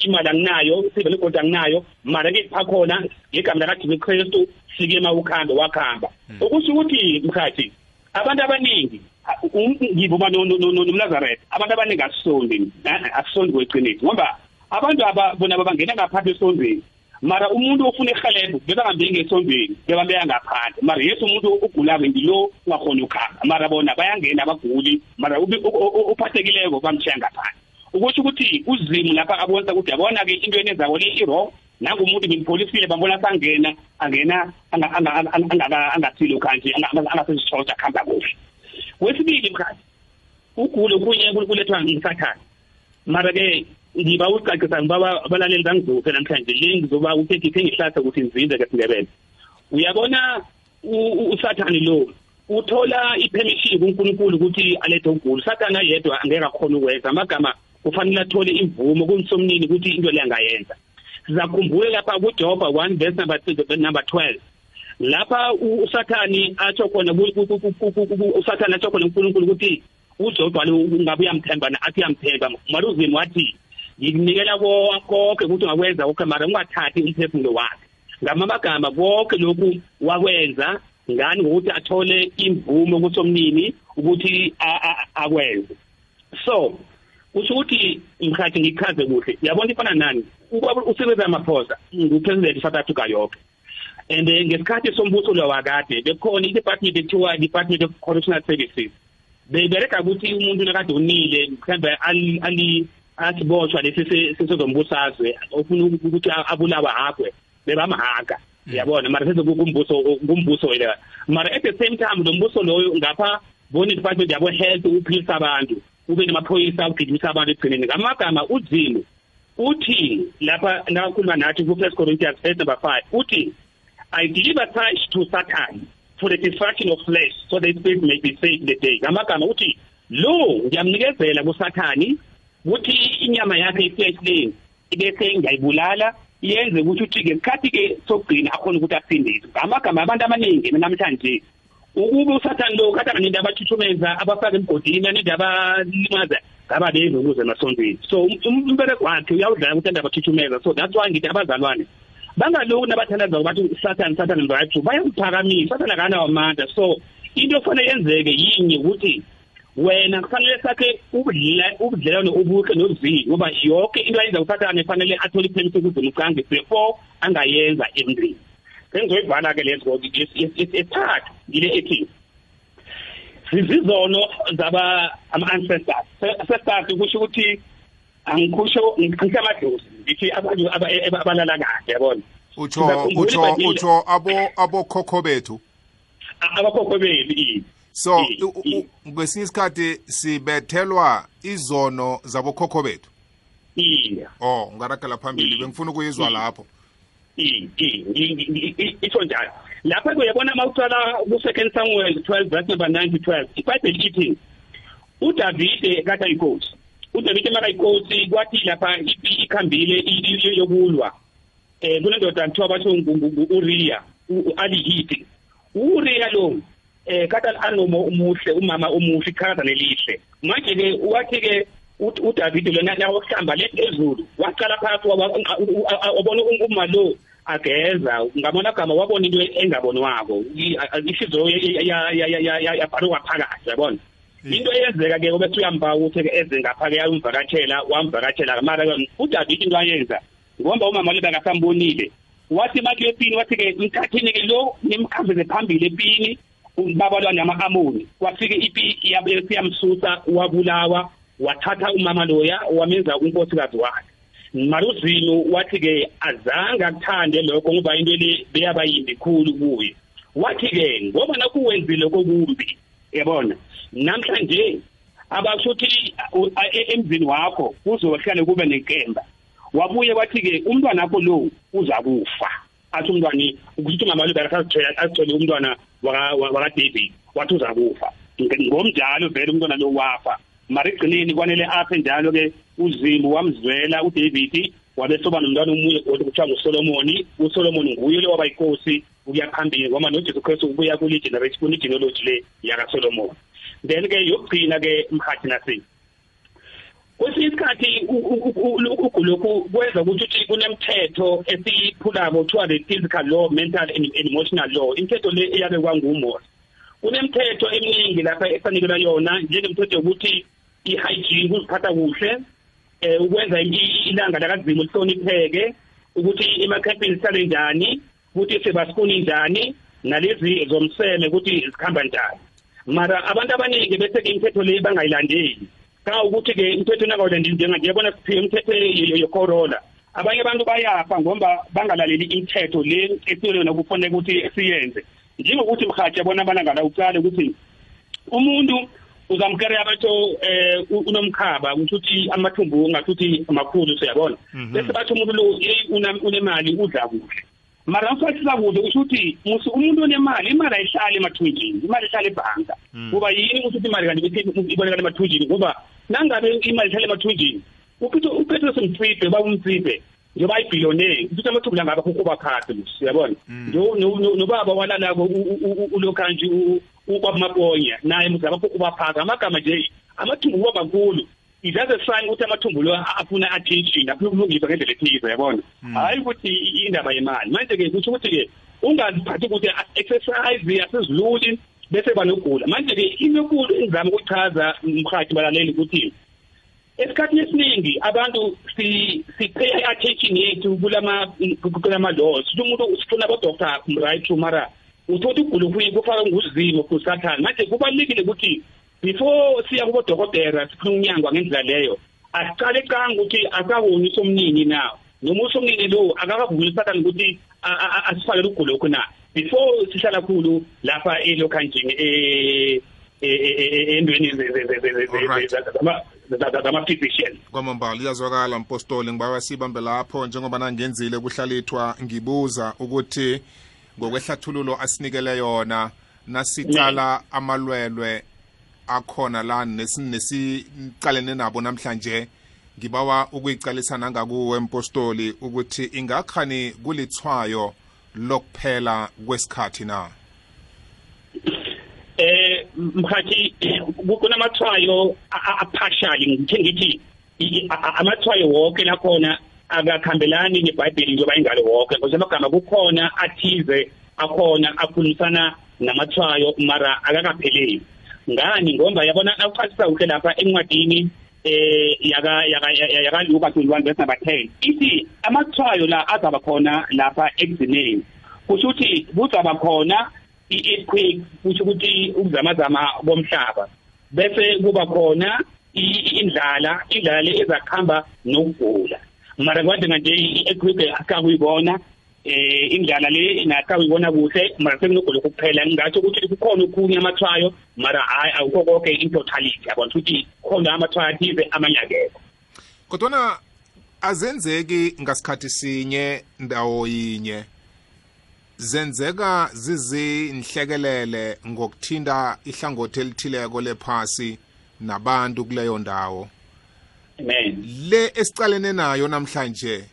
imali anginayo sibe legodwa anginayo mara ke phakhona igama laka Jesu Kristu sike mawukhamba wakhamba. Ukusho ukuthi mkhathi abantu abaningi ngivuma nomnazaretha abantu abaningi asisondi asisondi kweqiniso ngoba abantu aba bona babangena ngaphansi esondweni mara umuntu ofuna ihelebho bebangambe ngesondweni bebambeya ngaphandle. Mara yesu umuntu ugulako ngilo ungakhona ukuhamba mara bona bayangena abaguli mara uphathekileko bamshiya ngaphandle. Ukusho ukuthi uzimu lapha abonisa ukuthi yabona-ke into yenenzako le i-wrong nangumuntu ngimpolisile bambona sangena angena angathile kanje angasesithosa kuhamba kuhle. Wesibili mkhathi ugule kunye kulethwa ngisathane mara-ke ngiba ucacisa ngibaba abalaleli bangizuphe namhlanje le ngizoba uthekithe ngihlahla ukuthi ngizinze ngesindebele uyabona usathane lo uthola ipermission kuNkulunkulu ukuthi alethe ugulu sathana yedwa angeke akhona ukwenza amagama kufanele athole imvumo kumsomnini ukuthi into le angayenza. Sizakhumbula lapha kuJoba 1 verse number number 12 lapha usathani atsho khona usathani atsho khona uNkulunkulu ukuthi uJoba lo ungabe uyamthemba na? Athi uyamthemba. Maluzimu wathi ngikunikela konke ukuthi ungakwenza konke mara ungathathi umphefumulo wakhe. Ngamagama konke lokhu wakwenza ngani? Ngokuthi athole imvumo kusomnini ukuthi akwenze. So kusho ukuthi mkhathi ngichaze kuhle. Yabona ifana nani? Usebenza amaphosa ngupresident South Africa yonke and ngesikhathi sombuso lo wakade bekhona i-department ekuthiwa department of correctional services. Bebereka ukuthi umuntu nakade unile mhlawumbe ali asiboshwa lesi sizombusazwe ofuna ukuthi abulawa hagwe bebamhaga. Uyabona mara seze kumbuso kumbuso wena. Mara at the same time lo mbuso loyo ngapha bona department yabo health uphilisa abantu ube namaphoyisa ugidimisa abantu egcineni ngamagama uzimu uthi lapha nakhuluma nathi ku First Corinthians verse number 5 uthi I deliver such to Satan for the destruction of flesh so that spirit may be saved in the day. Ngamagama uthi lo ngiyamnikezela kusathani ukuthi inyama yakhe iflesh ibese ngiyayibulala yenze ukuthi uthi ke isikhathi ke sokugcina akhona ukuthi asindise ngamagama abantu abaningi namhlanje ukube usathane lo kade abaningi abathuthumeza abafaka emgodini abaningi abalimaza ngaba bezwe ukuze emasontweni so umbereko wakhe uyawudlala ukuthi abathuthumeza. So that's why ngithi abazalwane bangalokhu nabathandaza bathi sathane sathane right bayakuphakamisa sathane akanawo amandla. So into ofanele yenzeke yinye ukuthi wena kufanele sakhe ubudlelwano obuhle nozivi ngoba yonke into ayenza usathane kufanele athole ipermit ukuze umcange before angayenza emntwini. Sengizoyivala ke lezo esithathu yile ethi zizizono zaba ama-ancestors. Sesithathu kusho ukuthi angikusho ngisemadlozi ngithi abantu abalala kahle yabona? Utsho utsho utsho abo abokhokho bethu? Abakhokho bethu so kwesinye isikhathi sibethelwa izono zabokhokho bethu. Iya oh ungaragela phambili bengifuna ukuyizwa lapho. Itsho njalo. Lapha kuyabona uma uqala ku-second samuel 12 verse number 9 to 12 ibhayibheli ithi udavide kade ayinkosi udavide makayinkosi kwathi lapha ikhambile yokulwa um kule ndoda kuthiwa batho u-uriya u-alihithi u-uriya lo eh kade anomo umuhle umama omuhle iqhakaza nelihle. Manje-ke wathi-ke uDavid lona nawo kuhlamba lezulu waqala phakathi wabona uma lo ageza ngabona gama wabona into engabonwako ihliziyo yabhaluka phakathi yabona? Into eyenzeka ke bese uyamba ukuthi ke eze ngapha ke yamvakatshela wamvakatshela mara uDavid into ayenza ngoba umama lo bekasambonile. Wathi makhe epini wathi ke mkhathini ke lo nimkhambeze phambili epini babalwa nama-amoni. Kwafike ipi yamsusa wabulawa wathatha umama loya wamenza unkosikazi wakhe. Maruzino wathi-ke azange akuthande lokho ngoba into le beyaba yimbi khulu kuye. Wathi-ke ngoba nakuwenzile kokumbi yabona? Namhlanje abasho ukuthi emzini wakho kuzohlale kube nenkemba. Wabuye wathi-ke umntwana akho lo uza kufa athi umntwana ukuthi umama lo bekasazithole umntwana waka-david wathi uza kufa ngomnjalo vele umntwana lo wafa mara ekugcineni kwanele aphe njalo-ke uzimu wamzwela udavid wabe soba nomntwana omunye kuthiwa ngusolomoni usolomoni nguye lo waba yinkosi ukuya phambili ngoba nojesu kristu ubuya kule-genealogy le yakasolomoni then-ke yokugcina-ke mhathi nasi kwesinye isikhathi ukugulokhu kwenza ukuthi uthi kunemithetho esiyiphulako kuthiwa the physical law mental and emotional law. Imithetho le eyabe kwangumose kunemithetho eminingi lapha esanikelwa yona njengemithetho yokuthi i-hygiene kuziphatha kuhle eh ukwenza ilanga lakazimo lihlonipheke ukuthi emakhempini sihlale njani ukuthi sebasifuni njani nalezi zomseme ukuthi zikhamba njani. Mara abantu abaningi bese ke imithetho le bangayilandeli. Ka ukuthi ke imithetho nangawulandeli njenganje yabona siphiwe imithetho yokorola abanye abantu bayafa ngoba bangalaleli imithetho le esiyona kufanele ukuthi siyenze. Njengokuthi mhathi yabona abalangala ucale ukuthi umuntu uzamkereya abatho eh unomkhaba ukuthi amathumbu ngathi amakhulu siyabona? Bese bathi umuntu lo unemali udla kuhle. Mara mfasisa kude usho ukuthi musu umuntu onemali imali ayihlali emathunjini imali ihlala ebhanka. Kuba yini ukuthi imali kanti ibonakala emathunjini? Ngoba nangabe imali ihlala emathunjini uphethe uphethe semtsipe ba umtsipe njengoba ibillionaire ukuthi amathumbu la ngaba kukuba phakathi siyabona nobaba walalako ulokhanji ubamaponya naye muzaba kukuba phakathi amagama nje amathumbu kuba makhulu. It doesn't sign ukuthi amathumbu lo afuna attention afuna ukulungiswa ngendlela ethize yabona hayi ukuthi indaba yemali. Manje ke kusho ukuthi ke ungaziphathi ukuthi exercise yasezululi bese banogula. Manje ke imikulu ingizama ukuchaza mkhathi balaleli ukuthi esikhathini esiningi abantu sipay attention yethu kulama kulama laws ukuthi umuntu sifuna abo doctor right mara uthothi ugulo kufaka nguzimo kusathana manje kubalekile ukuthi before siya kubo dokotela sifuna unyangwa ngendlela leyo asiqale canga ukuthi akawoni somnini na. Noma usomnini lo akakavumi sathana ukuthi asifakele ugulo khona before sihlala khulu lapha elokhanjini endweni zama-physician. Kwamambala iyazwakala mpostoli ngibawa sibambe lapho njengoba nangenzile kuhlalithwa ngibuza ukuthi ngokwehlathululo asinikele yona nasicala amalwelwe akhona la nesicalene nabo namhlanje ngibawa ukuyicalisa nangakuwe mpostoli ukuthi ingakhani kulithwayo lokuphela kwesikhathi na? Eh mkhathi kunamathwayo aphashali ngithe ngithi amathwayo wonke lakhona akakhambelani nebhayibheli njengoba ingalo wonke ngoba amagama kukhona athize akhona akhulumisana namathwayo mara akakapheleli. Ngani ngoba yabona awuchasisa kuhle lapha encwadini eh yaka yaka yaka Luka 21 verse number 10 ithi amathwayo la azaba khona lapha ekugcineni kusho ukuthi kuzaba khona i-earthquake kusho ukuthi ukuzamazama komhlaba. Bese kuba khona indlala indlala le ezakuhamba nokugula. Mara kade nje i-earthquake akakuyibona eh indlala le nakakuyibona kuhle mara sekunogula kuphela. Ngingathi ukuthi kukhona okunye amathwayo mara hayi awukho konke in totality. Yabona ukuthi khona amathwayo athize amanye akekho kodwana azenzeki ngasikhathi sinye ndawo yinye. Zenzeka zizinhlekelele ngokuthinta ihlangothi elithileko lephasi nabantu kuleyo ndawo. Amen. Le esicalene nayo namhlanje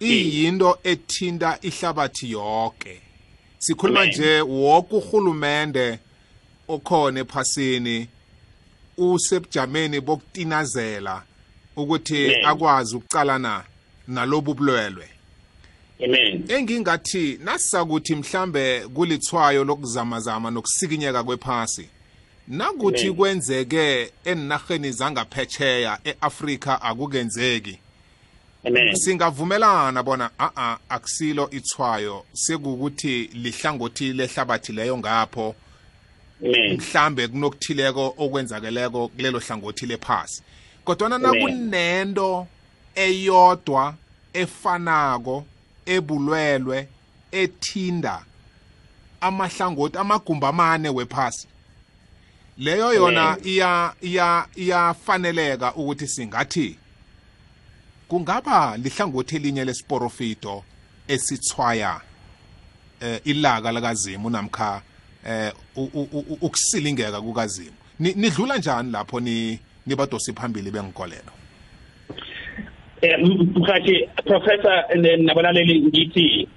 iyinto ethinta ihlabathi yonke sikhuluma Amen. nje wonke uhulumende okhona ephasini usebujameni bokutinazela ukuthi Amen. akwazi ukucalana nalobu bulwelwe amen engingathi nasisakuthi mhlambe kulithwayo lokuzamazama nokusikinyeka kwephasi nakuthi Amen. kwenzeke enarheni zangaphetsheya eAfrika akukenzeki amen singavumelana bona a-a akusilo ithwayo sekukuthi lihlangothi lehlabathi leyo ngapho. Mhlambe kunokuthileko okwenzakeleko kulelo hlangothi lephasi. Kodwana nakunento eyodwa efanako ebulwelwe ethinda amahlangothi amagumbi amane wephasi. Leyo yona iyafaneleka ukuthi singathi kungaba lihlangothi elinye lesiporofito esithwaya eh ilaka lakazimu namkha eh ukusilingeka kukazimu. Ni- nidlula njani lapho ni nibadosi phambili bengikolelo Eh, m- mkhathi professor nabalaleli ngithi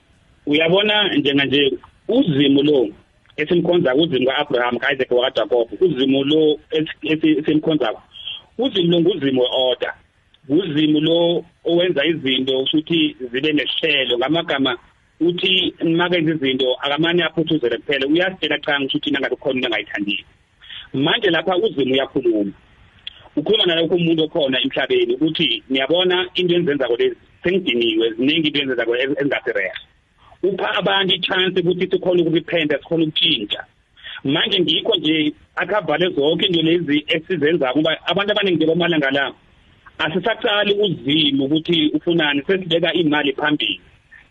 uyabona njenganje uzimu lo esimkhonza uzimu ka-abraham ka-isaac wakajakob uzimu lo esi- esi- esimkhonzako uzimu lo nguzimu we-order uzimu lo owenza izinto ukuthi zibe nesihlelo ngamagama uthi makenza izinto akamane aphuthuzele kuphela. Uyasitshela cha ngisho ukuthi nangabe khona into angayithandile. Manje lapha uzimu uyakhuluma. Ukhuluma nalokho umuntu okhona emhlabeni ukuthi niyabona into engizenzako lezi sengidiniwe ziningi into engizenzako ez- ezingasirehe upha abantu i-chance ukuthi sikhona ukuziphenda sikhona ukutshintsha. Manje ngikho nje akavale zonke into lezi esizenzako kuba abantu abaningi nje bamalanga la asisaqali uzimu ukuthi ufunani sesibeka imali phambili.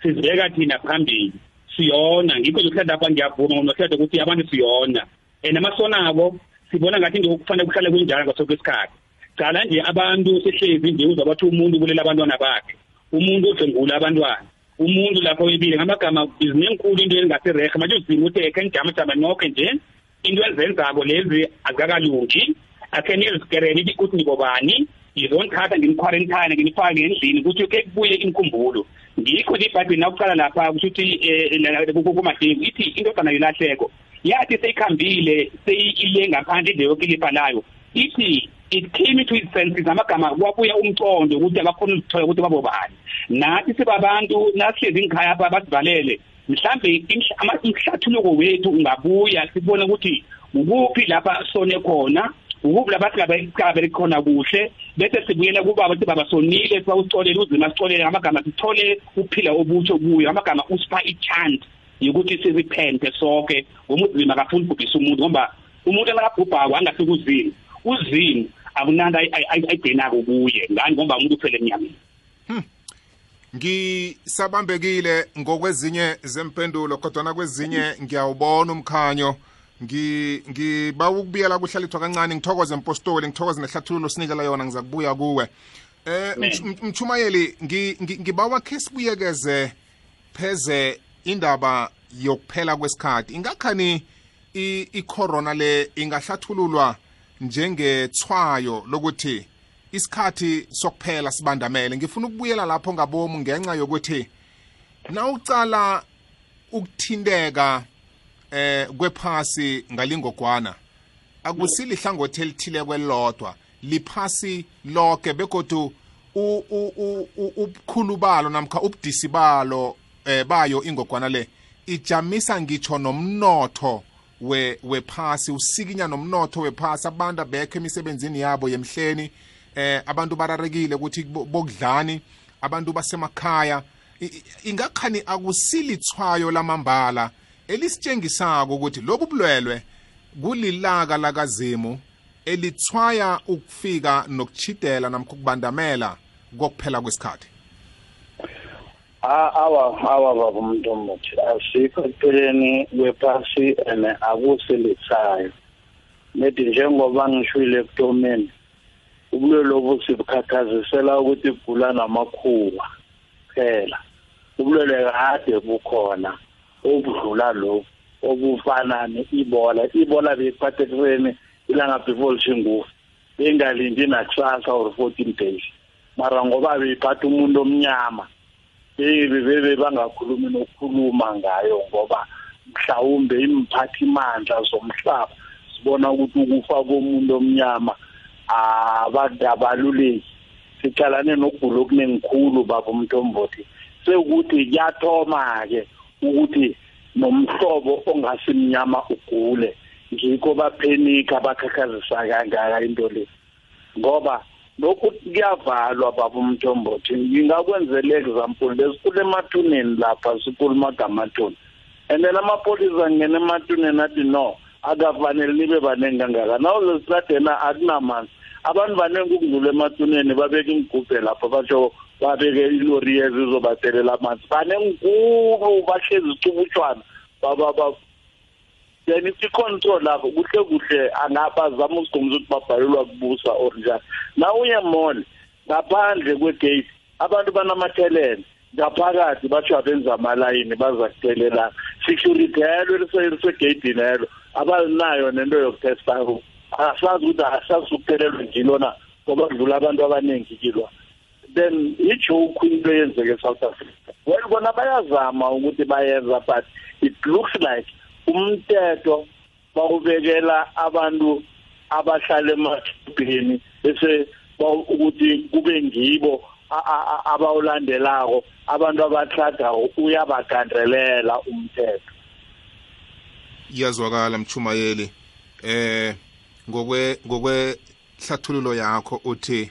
Sizibeka thina phambili. Siyona ngikho nje lapha ngiyavuma ngoba nohlede ukuthi abantu siyona. And amasonako sibona ngathi nje kufanele kuhlale kunjalo ngaso kwesikhathi cala nje abantu sihlezi nje uzwa bathi umuntu ubulela abantwana bakhe. Umuntu udlengula abantwana. Umuntu lapho webile ngamagama izinenkulu into engasirehe manje uzima ukuthi ekhe nijamajama nokhe nje into ezenzako lezi akakalungi akhe nizikerele ukuthi nibobani. Ngizonithatha nginiquarantine nginifake ngendlini ukuthi ke kubuye inkumbulo ngikho nje ibhayibheli nakuqala lapha kusho ukuthi kumadingo ithi indodana yelahleko yathi seyikhambile seyile ngaphandle indle yokilipa layo ithi it came to its senses amagama kwabuya umcondo ukuthi abakhona ukuthola ukuthi babobani nathi sibabantu nasihlezi ngikhaya apha basivalele mhlambe umhlathuluko wethu ungabuya sibone ukuthi ukuphi lapha sone khona ukuphi lapha singabekabele khona kuhle bese sibuyela kubaba sithi baba sonile sibawucolele uzima sicolele amagama sithole uphila obutsho kuyo amagama usipha i-chance yokuthi sirepente sonke. Ngoba uzima akafuni ubhubhisa umuntu ngoba umuntu engakabhubhako angafika uzini uzini akunanto ayigcinako kuye ngani? Ngoba umuntu uphele emnyameni. Ngisabambekile ngokwezinye zempendulo kodwa kwezinye ngiyawubona umkhanyo. ngi ngiba ukubiyela kuhlalithwa kancane ngithokoze impostoli ngithokoze nehlathululo sinikela yona ngiza kubuya kuwe. Eh ngi- ngibawa khe sibuyekeze pheze indaba yokuphela kwesikhathi. Ingakhani i- i-corona le ingahlathululwa njengethwayo lokuthi isikhathi sokuphela sibandamele? Ngifuna ukubuyela lapho ngabomu ngenxa yokuthi nawucala ukuthinteka eh kwephasi ngalingogwana. Akusili hlangothi elithile kwelodwa liphasi lonke begodu ubukhulu balo namkha ubudisi balo eh bayo ingogwana le ijamisa ngitsho nomnotho we wephasi usikinya nomnotho wephasi. Abantu abekho emisebenzini yabo yemhleni eh abantu bararekile ukuthi bokudlani abantu basemakhaya. Ingakhani akusilithwayo lamambala elisitshengisako ukuthi lobu bulwelwe kulilaka lakazimu elithwaya ukufika nokuchidela namkho ukubandamela kokuphela kwesikhathi. Awa awa baba umuntu omuthi. Asikho ekupheleni kwephasi and akusilithayo nethi njengoba ngishwile ekutomeni ubulwele lobu sibukhathazisela ukuthi kugula namakhuwa phela ubulwele kade bukhona. Obudlula lobu obufana ne-ibola ibola beyiphatha ekuseni ilanga before lishingufa. Bengalindi nakusasa or 14 days. Mara ngoba beyiphatha umuntu omnyama bebe bangakhulumi nokukhuluma ngayo ngoba mhlawumbe imphathi imandla zomhlaba sibona ukuthi ukufa komuntu omnyama abadabaluleki. Sicalane nokugula okuningikhulu baba umntombothi sekuthi kuyathoma-ke ukuthi nomhlobo ongasimnyama ugule ngikho baphenika bakhakhazisa kangaka into le. Ngoba lokhu kuyavalwa baba umthombothi. Ngingakwenzela example besikule emathuneni lapha sikhuluma gamathuni and then amapholisa ngene emathuneni athi no akafanele nibe baningi kangaka. Nawuzesitradena akunamanzi abantu baningi ukudlula emathuneni babeka imigubhe lapho basho babeke ilori yezi izobathelela amanzi banenkulu bahlezi icubutshwana then i-control lapho kuhle kuhle angabazama usigqumisa ukuthi babhalelwa kubusa or njani. Na uye mall ngaphandle kwegate abantu banamathelene ngaphakathi basho abenza amalayini baza kutelelana security yelo elisegeyidini elo abalinayo nento yokutesta. Asazi ukuthi asazi ukuphelelwa njilo na ngoba kudlula abantu abaningi kilwa. Then ijoke into eyenzeke e-south africa. Well bona bayazama ukuthi bayenza but it looks like umthetho bawubekela abantu abahlala emadolobheni bese ukuthi kube ngibo abawulandelako. Abantu abahladayo uyabagandelela umthetho. Iyazwakala mchumayeli. Eh ngokwe ngokwe hlathululo yakho uthi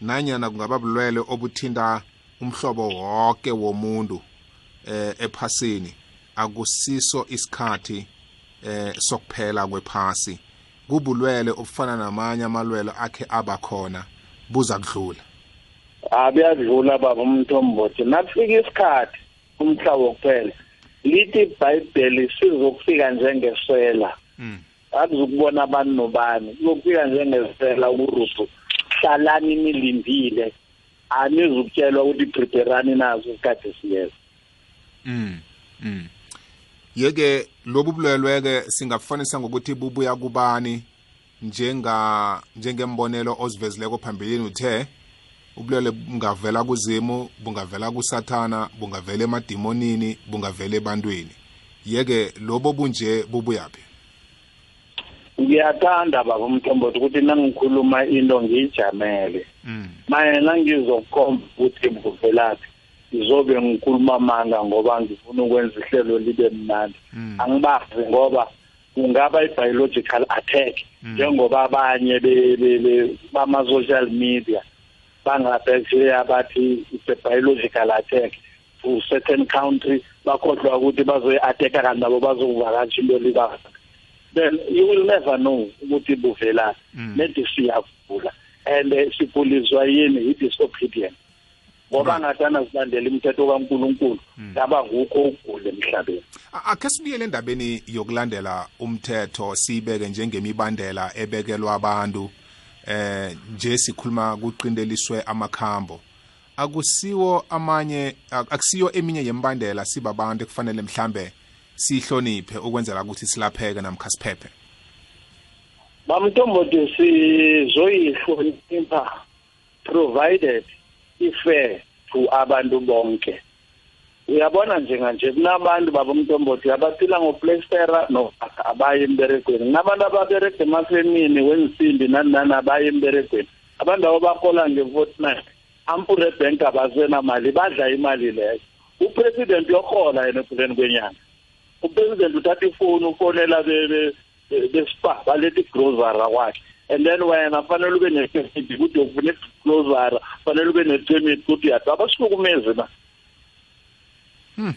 nanyana kungaba bulwele obuthinta umhlobo wonke womuntu eh ephasini. Akusiso isikhathi eh sokuphela kwephasi. Kubulwele obufana namanye amalwelo akhe abakhona buza kudlula abuyadlula baba umthombothi. Nakufika isikhathi umhlaba wokuphela lithi ibhayibheli sizokufika njengesela mm. akuzukubona abantu nobani kuzokufika njengesela uRufu hlalani nilindile anizukutshelwa ukuthi preparani nazo isikhathi siyeza mm mm. Yeke lobu bulwelwe-ke singabufanisa ngokuthi bubuya kubani njenga njengembonelo ozivezileko phambilini uthe ubulwele bungavela kuzimu bungavela kusathana bungavela emadimonini bungavela ebantwini. Yeke lobo bunje bubuyaphi ngiyathanda baba umthombothi ukuthi nangikhuluma into ngiyijamele mm. maye nangizokukhomba ukuthi buvelaphi ngizobe ngikhuluma amanga ngoba ngifuna ukwenza ihlelo libe mnandi hmm. angibazi ngoba kungaba i-biological attack hmm. njengoba abanye bama-social media bangaphesheya bathi it's a biological attack to certain country bakhohlwa ukuthi bazoyi-attacka kanti nabo bazokuvakatsha into libanga then you will never know ukuthi buvelaphi hmm. nedi siyagula and siguliswa yini? I-disobedience ngoba ngathana silandela imithetho kaNkuluNkulu hmm. yaba ngukho ukugula emhlabeni. Akhe sibuyele endabeni yokulandela umthetho siyibeke njengemibandela ebekelwa abantu eh nje sikhuluma kuqindeliswe amakhambo. Akusiwo amanye akusiyo eminye yembandela sibabantu ekufanele mhlambe sihloniphe ukwenzela ukuthi silapheke namkha siphephe? Bamntomboti sizoyihlonipha provided ifair to abantu bonke. Uyabona njenganje kunabantu babomntombothi abaphila ngoplastera no abaye emberegweni. Kunabantu ababerega emafemini wensimbi nani nani abaye emberegweni. Abantu abo bahola nge-fortnight ampure bank abasenamali badla imali leyo. Upresident uyohola yena ephuleni kwenyanga. Upresident uthatha ifoni ufonela bespa baletha igrosara kwakhe and then wena fanele ube ne-permit ukuthi ufuna igrosara fanele ube ne-permit ukuthi uyadwa abasihlukumezi na? Hmm.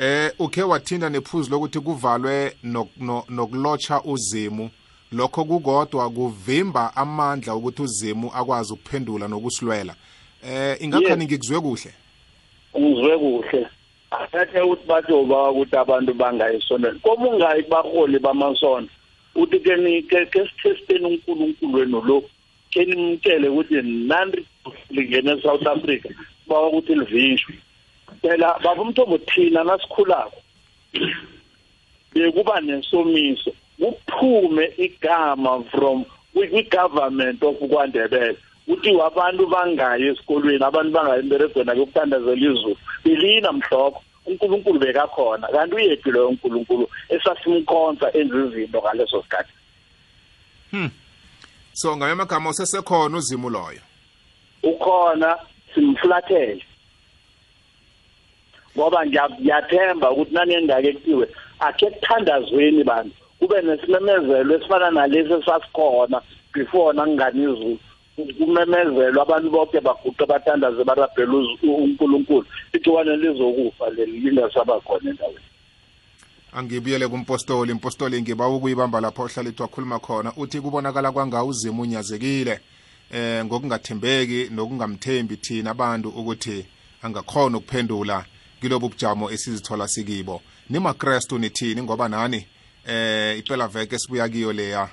Eh ukhe wathinda nephuzu lokuthi kuvalwe nokulotsha uzimu. Lokho kukodwa kuvimba amandla ukuthi uzimu akwazi ukuphendula nokusilwela. Eh ingakhani ngikuzwe kuhle? Ngizwe kuhle. Athathe ukuthi bathi oba ukuthi abantu bangayisonela koma ungayi kubaholi bamasonto uthi ke ni ke sithesteni uNkulunkulu wenu lo? Ke nimtshele ukuthi nani lingene eSouth Africa bawa ukuthi livinjwe. Phela baba umthombo thina nasikhulako. Bekuba nesomiso. Kuphume igama from kwi-government of kwandebele. Kuthi abantu bangayi esikolweni abantu bangayi emberegweni akuyokuthandazela izulu belina mhlokho unkulunkulu bekakhona kanti uyephi loyo unkulunkulu esasimkhonza enza izinto ngaleso sikhathi. Hmm. so ngayo amagama usesekhona uzimu loyo? Ukhona simflathele. Ngoba ngiyathemba ukuthi nani engake kuthiwe akhe kuthandazweni bantu. Kube nesimemezelo esifana nalesi esasikhona before nangani izulu kumemezelwa abantu bonke baguqe bathandaze barabhela uNkulunkulu. Igciwane lizokufa leli lingasaba khona endaweni. Angibuyele kumpostoli. Impostoli ngiba ukuyibamba lapho ohlala ethi wakhuluma khona. Uthi kubonakala kwanga uzima unyazekile eh ngokungathembeki nokungamthembi thina abantu ukuthi angakhona ukuphendula kilobu bujamo esizithola sikibo. Nimakrestu nithini ngoba nani? Eh iphela veke esibuya kiyo leya.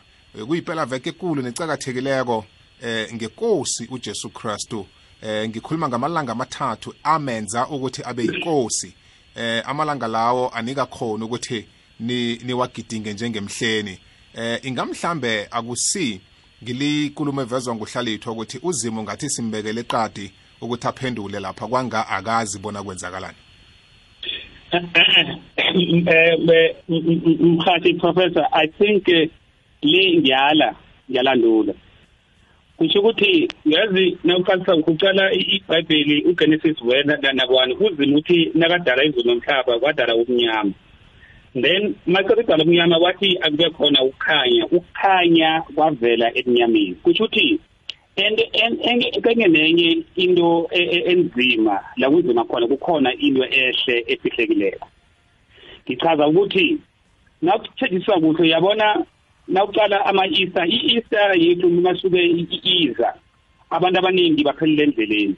Kuyiphela veke ekulu necakathekileko. Eh ngekosi uJesu Kristu eh ngikhuluma ngamalanga amathathu amenza ukuthi abe yinkosi eh amalanga lawo anika khona ukuthi ni niwagidinge njengemhleni eh ingamhlambe akusi ngilikulumo evezwa nguhlalithwa ukuthi uzimo ngathi simbekele eqadi ukuthi aphendule lapha kwanga akazi bona kwenzakalani mkhathi professor i think le ngiyala ngiyalandula kusho ukuthi yazi nawuqalisa ukucala iBhayibheli uGenesis wena uzima uthi nakadala izulu nomhlaba kwadala ubumnyama. Then masekudala ubumnyama wathi akube khona ukukhanya ukukhanya kwavela ebunyameni kusho ukuthi and enye nenye into enzima la kunzima khona kukhona into ehle efihlekileko. Ngichaza ukuthi nakuthethiswa kuhle uyabona? Nawuqala ama-easter i-easter yethu masuke iza abantu abaningi baphelele endleleni.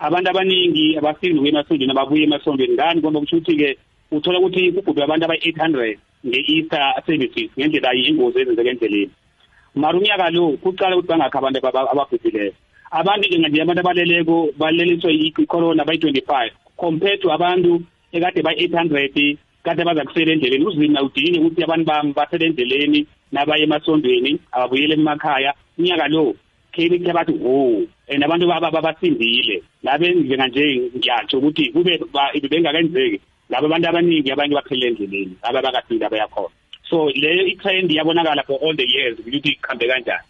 Abantu abaningi abafiki nokuya emasondweni ababuye emasondweni ngani ngoba kusho ukuthi-ke uthola ukuthi kubhubhe abantu aba-eight hundred nge-easter services ngendlela ingozi ezenzeka endleleni. Mara unyaka lo kuqala ukuthi bangakho abantu ababhubhileyo abantu-ke nje abantu abaleleko baleliswe i-corona bayi-twenty-five. Compared to abantu ekade bayi-eight hundred kade baza kusela endleleni. Uzima udinge ukuthi abantu bami basele endleleni? Nabaye emasondweni ababuyele emakhaya unyaka lo khe khe bathi wo and abantu babasindile labe njenganje ngiyatsho ukuthi kube bengakenzeki. Laba abantu abaningi abanye baphelele endleleni laba bakafika abayakhona so leyo i-trend yabonakala for all the years ukuthi kuhambe kanjani.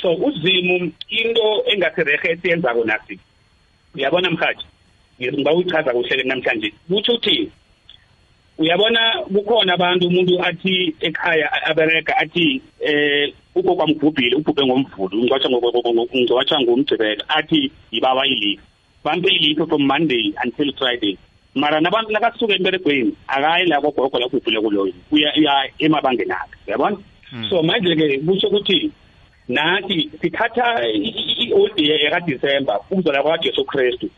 So uzimu into engathi rehe esiyenzako nasi uyabona mhathi ngiba uyichaza kuhle namhlanje. Kuthi uthi uyabona kukhona abantu umuntu athi ekhaya abereka athi eh ugogo amgubhile ubhubhe ngomvulo ngicwatsha ngicwatsha ngomgcibelo athi yibawa ilifa bampe ilifa from monday until friday mara nabantu nakasuka emberegweni akayi la kogogo la ubhubhile kuloyo uya emabangeni akhe uyabona so manje-ke kusho ukuthi nathi sithatha i-holiday ekadisemba ukuzola kwajesu kristu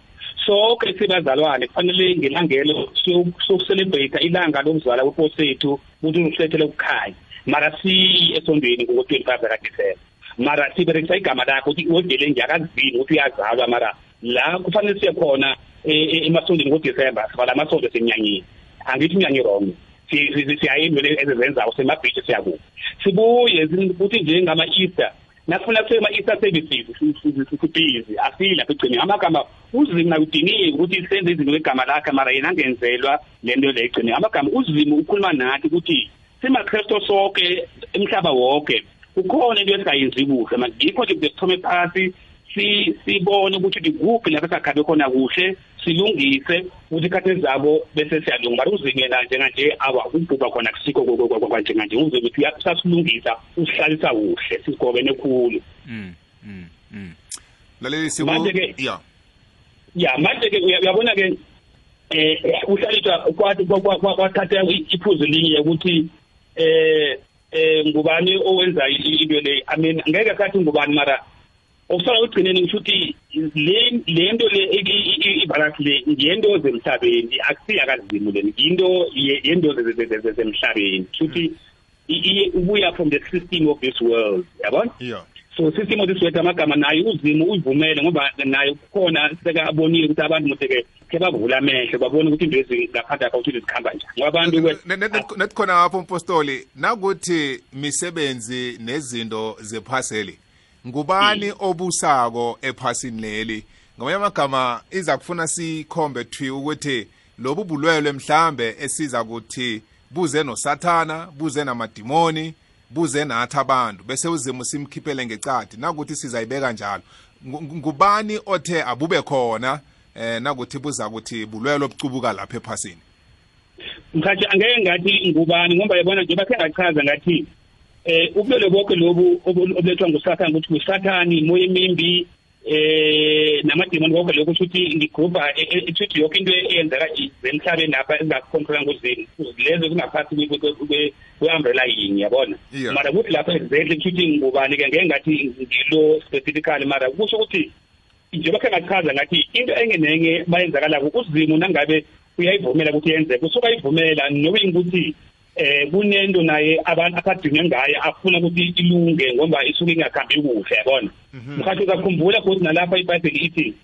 sonke sibazalwane kufanele ngelangelo sokuselebrate ilanga lokuzalwa kwenkosi yethu ukuthi usilethele ukukhanya mara siye esondweni ngo-twenty-five zikadisemba mara siberekisa igama lakho ukuthi iholiday ngiyakazivini ukuthi uyazalwa. Mara la kufanele siye khona emasondweni ngodisemba siba la masonto semnyanyeni. Angithi umnyanyi wrong siyayindlela ezizenzayo semabhishi siyakuphi sibuye ukuthi njengama-easter nakufuna kuthiwe ama-easter services sibhizi asilapho egcineni amagama uzimo nakudingeki ukuthi senze izinto ngegama lakhe mara yena angenzelwa le nto le egcineni amagama uzimo ukhuluma nathi ukuthi simakristo sonke emhlaba wonke kukhona into esingayenzi kuhle manje yikho nje kuze sithome phasi sibone ukuthi ikuphi lapho sakhabe khona kuhle silungise ukuthi ikhathi zabo bese siyalunga bari uzingela njenganje awa ukubhubha khona kusikho kwanjenganje uze ukuthi uyasasilungisa usihlalisa kuhle sigobene khulu mm mm laleli siku ya ya manje ke uyabona ke eh uhlaliswa kwathi kwathatha iphuzu linye ukuthi eh eh ngubani owenza into le i mean ngeke kathi ngubani mara okusala ugcineni ngisho ukuthi le lento le ibalance le ngento zemhlabeni akusiya kazimu le into yento zemhlabeni. Futhi ubuya from the system of this world yabona yeah. So system of this world amagama naye uzimu uyivumele ngoba naye kukhona sekabonile ukuthi abantu mude-ke ke bavula amehlo babone ukuthi into ezingaphandle akho ukuthi zikhamba njani. Ngoba abantu nethi khona lapho mpostoli nakuthi misebenzi nezinto zephaseli ngubani obusako ephasini leli? Ngamanye amagama iza kufuna sikhombe thwi ukuthi lobu bulwelwe mhlambe esiza ukuthi buze nosathana buze namadimoni buze nathi abantu bese uzimo simkhiphele ngecadi nakuthi sizayibeka njalo. Ngubani othe abube khona eh nakuthi buza ukuthi bulwelwe obucubuka lapha ephasini? Mkhathi angeke ngathi ngubani ngoba yabona nje bakhe ngachaza ngathi eh ubulwele bonke lobu obulethwa ngusathane ukuthi ngusathane imoya emimbi eh namadimoni konke lokho ukuthi ngigrupa ethi yonke into eyenzeka emhlabeni lapha ezingakukhontrola nguzini lezo zingaphathi kwe-umbrella yinye yabona? Mara kuthi lapha exactly kushuthi ngubani-ke ngeke ngathi ngilo specifically mara kusho ukuthi njengoba khe ngachaza ngathi into enye nenye bayenzakalako uzimu nangabe uyayivumela ukuthi yenzeke usuke ayivumela knowing ukuthi eh kunento naye abantu akadinge ngaye afuna ukuthi ilunge ngoba isuke ingakhambi kuhle yabona? Mkhathi uzakhumbula futhi nalapha iBhayibheli ithi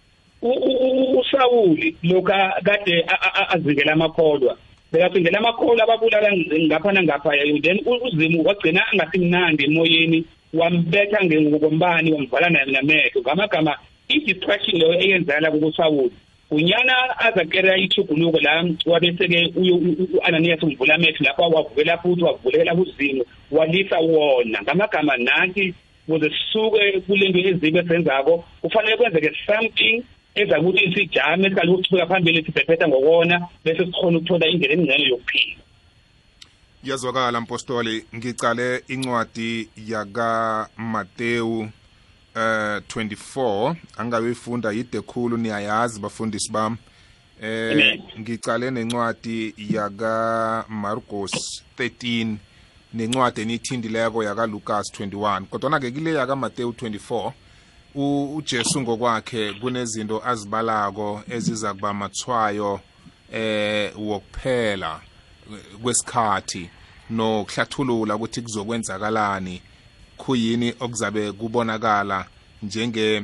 uSawuli lokha kade azingela amakholwa bekazingela amakholwa ababulala ngapha nangapha then uzimu wagcina angasimnandi emoyeni wambetha ngokombani wamvala namehlo. Ngamagama i-distraction leyo eyenzakala kuSawuli unyana azakera ithuguluko la wabese-ke u-ananiyas umvula amehlo lapho wavukela futhi wavulekela kuzimu walisa wona. Ngamagama nathi ukuze sisuke kule nto ezibi esenzako kufanele kwenzeke something eza ukuthi sijame sikale ukuchubeka phambili sibhebhetha ngokona bese sikhona ukuthola indlela engcene yokuphila. Yazwakala mpostoli. Ngicale incwadi yakamatewu. Eh 24 angayifunda yide khulu niyayazi bafundisi bami. Eh ngicale nencwadi yaka Marcos 13 nencwadi enithindileko yaka Lucas 21 kodwa ke kile yaka Matthew 24 uJesu ngokwakhe kunezinto azibalako eziza kuba mathwayo eh wokuphela kwesikhathi nokuhlathulula ukuthi kuzokwenzakalani khuyini okuzabe kubonakala njenge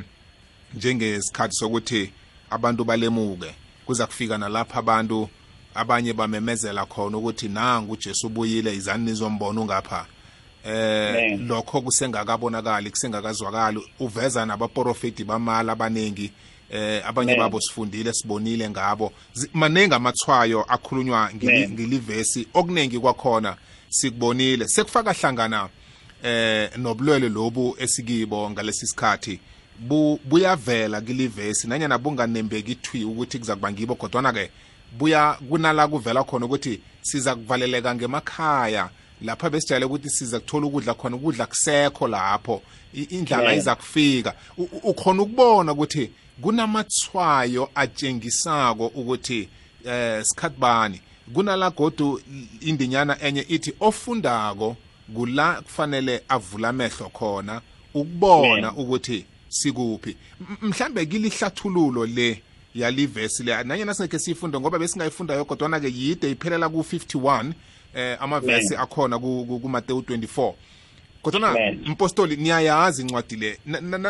njengesikhathi sokuthi abantu balemuke. Kuza kufika nalapha abantu abanye bamemezela khona ukuthi nangu uJesu ubuyile izani nizombona ungapha. Eh lokho kusengakabonakali kusengakazwakali. Uveza nabaprofeti bamala abaningi eh abanye babo sifundile sibonile ngabo. Maningi amathwayo akhulunywa ngilivesi okuningi kwakhona sikubonile. Sekufaka hlangana eh nobulwele lobu esikibo ngalesi sikhathi buyavela kilivesi nanyana bunganembeki ithwi ukuthi kuza kuba ngibo kodwana ke buya kunala kuvela khona ukuthi siza kuvaleleka ngemakhaya. Lapha besijayele ukuthi siza kuthola ukudla khona ukudla kusekho lapho. Indlala iza kufika. Ukhona ukubona ukuthi kunamathwayo atshengisako ukuthi eh sikhathi bani. Kunala godu indinyana enye ithi ofundako kula kufanele avula amehlo khona ukubona ukuthi sikuphi. Mhlambe kilihlathululo le yalivesi le nanyena singekhe siyifunde ngoba besingayifunda yo kodwana ke yide iphelela ku51 eh amavesi akhona kuMateyu 24 kodwana mpostoli niyayazi incwadi le.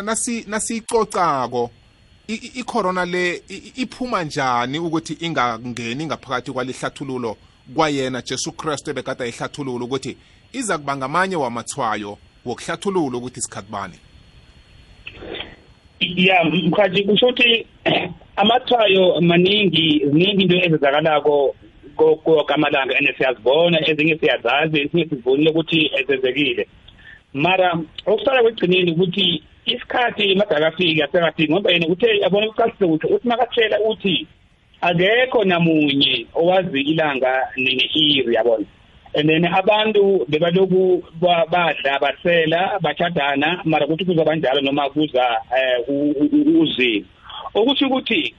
Nasi nasicocako icorona le iphuma njani ukuthi ingangeni ngaphakathi kwalihlathululo kwayena Jesu Kristu bekade ehlathulula ukuthi iza kuba ngamanye wamathwayo wokuhlathulula ukuthi isikhathi bani? Ya mkhathi kusho ukuthi amathwayo maningi ziningi into ezenzakalako kokamalanga and siyazibona ezinye siyazazi ezinye sizibonile ukuthi ezenzekile. Mara okusala kwegcineni ukuthi isikhathi madakafiki asekafiki ngoba yena uthe yabona ukucacise ukuthi uthi makatshela uthi akekho namunye owazi ilanga ne-iri yabona? And then abantu bebaloku badla basela bachadana mara ukuthi kuza kanjalo noma kuza um uzimo okusho ukuthi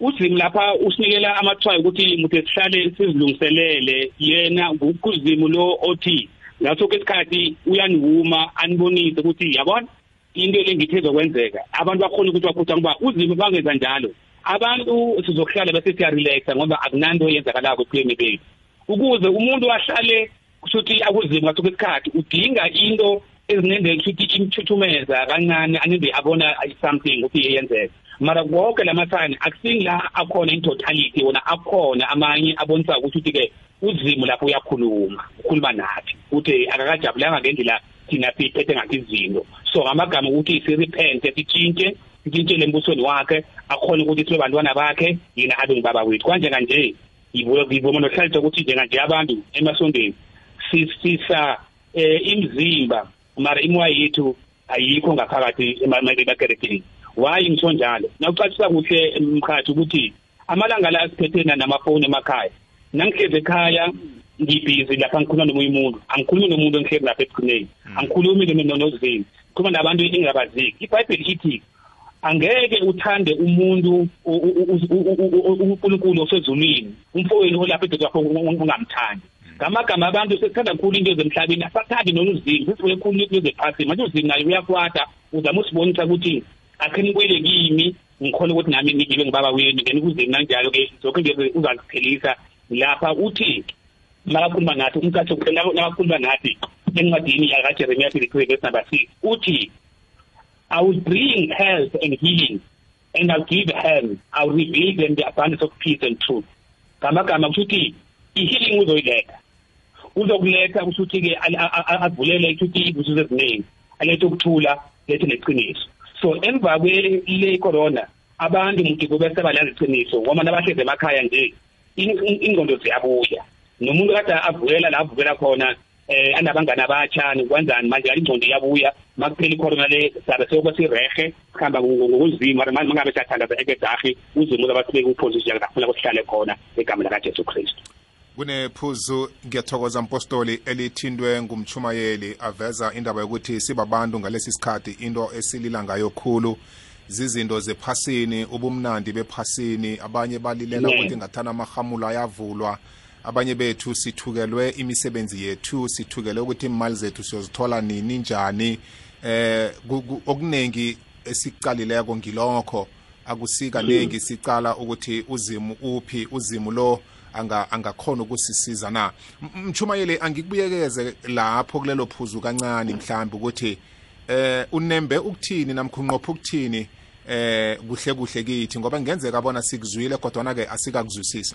uzimo lapha usinikela amathwayo ukuthi mude sihlale sizilungiselele yena ngukuzimo lo othi ngaso kwesikhathi uyaniwuma anibonise ukuthi yabona into le ngithi ezokwenzeka abantu bakhona ukuthi baphutha ngoba uzimo bangenza njalo. Abantu sizokuhlala bese siyarelaxa ngoba akunanto eyenzakalako ephilweni bethu. Ukuze umuntu ahlale kushuthi akuzima ngaso kwesikhathi udinga into ezinendlela kushuthi imthuthumeza kancane aninde abona something ukuthi iyenzeka mara konke lamasayini akusingi la akhona in totality wona akhona amanye abonisa ukuthi ke uzimo lapho uyakhuluma ukhuluma nathi. Uthi akakajabulanga ngendlela thina siphethe ngathi izinto. So ngamagama ukuthi sirepente sitshintshe sitshintshele embusweni wakhe akhona ukuthi sibe bantwana bakhe yena abe ngibaba wethu. Kanje kanje ngivuma nohlalisa ukuthi njenganje abantu emasondweni sisa eh imzimba mara imoya yethu ayikho ngaphakathi emakerekeni. Why ngisho njalo? Nawucacisa kuhle mkhathi ukuthi amalanga la siphethena namafoni emakhaya nangihlezi ekhaya ngibhizi lapha ngikhuluma nomunye umuntu angikhulumi nomuntu engihlezi lapha ekugcineni angikhulumi nozini ngikhuluma nabantu engingabaziki ibhayibheli ithi angeke uthande umuntu uNkulunkulu osezulwini umfowenu olapha eduze kwakho ungamthandi. Ngamagama abantu sesithanda kakhulu into zemhlabeni asathandi noluzini sesibuye khulu into zephasini manje uzini naye uyakwata uzama usibonisa ukuthi akhe nikwele kimi ngikhona ukuthi nami ngibe ngibaba wenu. Then kuzini nanjalo ke zonke nje uzaziphelisa. Lapha uthi makakhuluma nathi umkhathi nakakhuluma nathi encwadini yakajeremiya 33 verse number 6 uthi I will bring health and healing and I'll give them I'll reveal them the abundance of peace and truth. Ngamagama kushuthi i-healing uzoyiletha uzokuletha kushuthi ke avulele kushuthi izibuzo eziningi alethe ukuthula lethe neqiniso. So emva kwele corona abantu muthi kube sebalazi iqiniso ngoba nabahlezi emakhaya nje ingqondo ziyabuya. Nomuntu kade avukela la avukela khona eh anabangani abatsha kwanzani manje ingqondo iyabuya. Makuphela icorona le sabe seyoba sirehe sikhamba ngokuzima mangabe siyathandaza ekedahi uzimo labathibeka uphosisi yakufuna kuhlale khona egama lakaJesu Kristu. Kunephuzu ngiyathokoza mpostoli elithindwe ngumchumayeli aveza indaba yokuthi sibabantu ngalesi sikhathi into esilila ngayo khulu. Zizinto zephasini ubumnandi bephasini abanye balilela ukuthi ngathana amahamulo ayavulwa. Abanye bethu sithukelwe imisebenzi yethu sithukelwe ukuthi imali zethu siyozithola nini njani. Eh okuningi esikucalileko ngilokho. Akusikaningi sicala ukuthi uzimu uphi uzimu lo anga angakhona ukusisiza na. Mchumayeli angikubuyekeze lapho kulelo phuzu kancane mhlawumbe ukuthi eh unembe ukuthini namkhunqopha ukuthini eh kuhle kuhle kithi ngoba ngenzeka bona sikuzwile kodwa na ke asikakuzwisisi.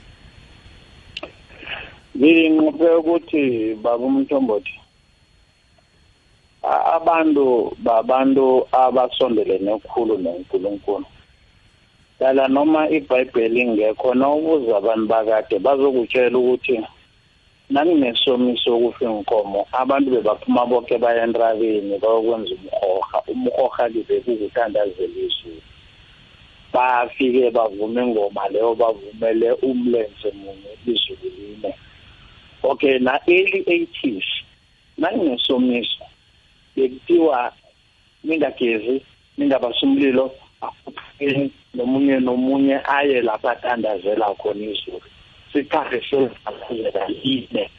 Nginqophe ukuthi baba umthombothi abantu babantu abasondelene okukhulu noNkulunkulu. Dala noma iBhayibheli ingekho nawubuza abantu bakade bazokutshela ukuthi nanginesomiso okufa inkomo abantu bebaphuma bonke baya entabeni bayokwenza umhoha umhoha libe kukuthandazela izulu bafike bavume ingoma leyo bavumele umlenze munye izulu line okay na early 80s nanginesomiso bekuthiwa ningagezi ningabasumlilo akupheni nomunye nomunye aye lapha athandazela khona izulu. Sikhathi sezazela line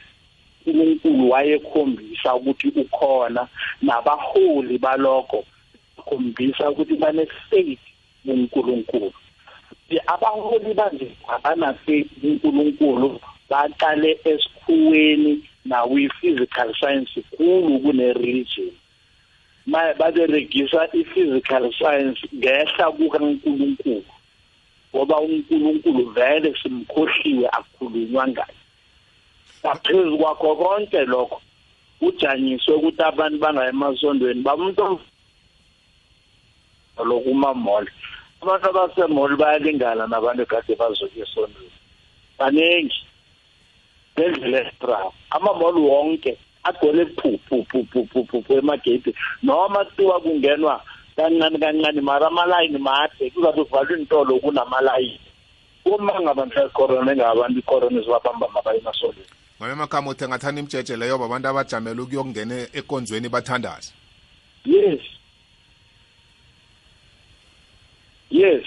uNkulunkulu wayekhombisa ukuthi ukhona nabaholi baloko khombisa ukuthi banefaith kuNkulunkulu abaholi banje abanafaith kuNkulunkulu baqale esikhuweni nawo i-physical science kulu kune-religion. Baberegisa i-physical science ngehla kukaNkulunkulu ngoba uNkulunkulu vele simkhohliwe akukhulunywa ngayo. Ngaphezu kwakho konke lokho ujanyiswe ukuthi abantu bangaye emasondweni bamuntu lokumamall abantu abasemall bayalingana nabantu ekade bazokuya esondweni. Baningi ngendlela esitrawo amamall wonke agcwele phu phu phu phu phu phu phu emagate noma kuthiwa kungenwa kancane kancane mara amalayini made kuzabe kuvalwa intolo kunamalayini uma ngabantu ecorona engabantu icorona izibabamba mabaye emasondweni ngabe amagama uthi ngathanda imjeje leyo babantu abajamele ukuyokungena ekonzweni bathandaze. Yes. Yes.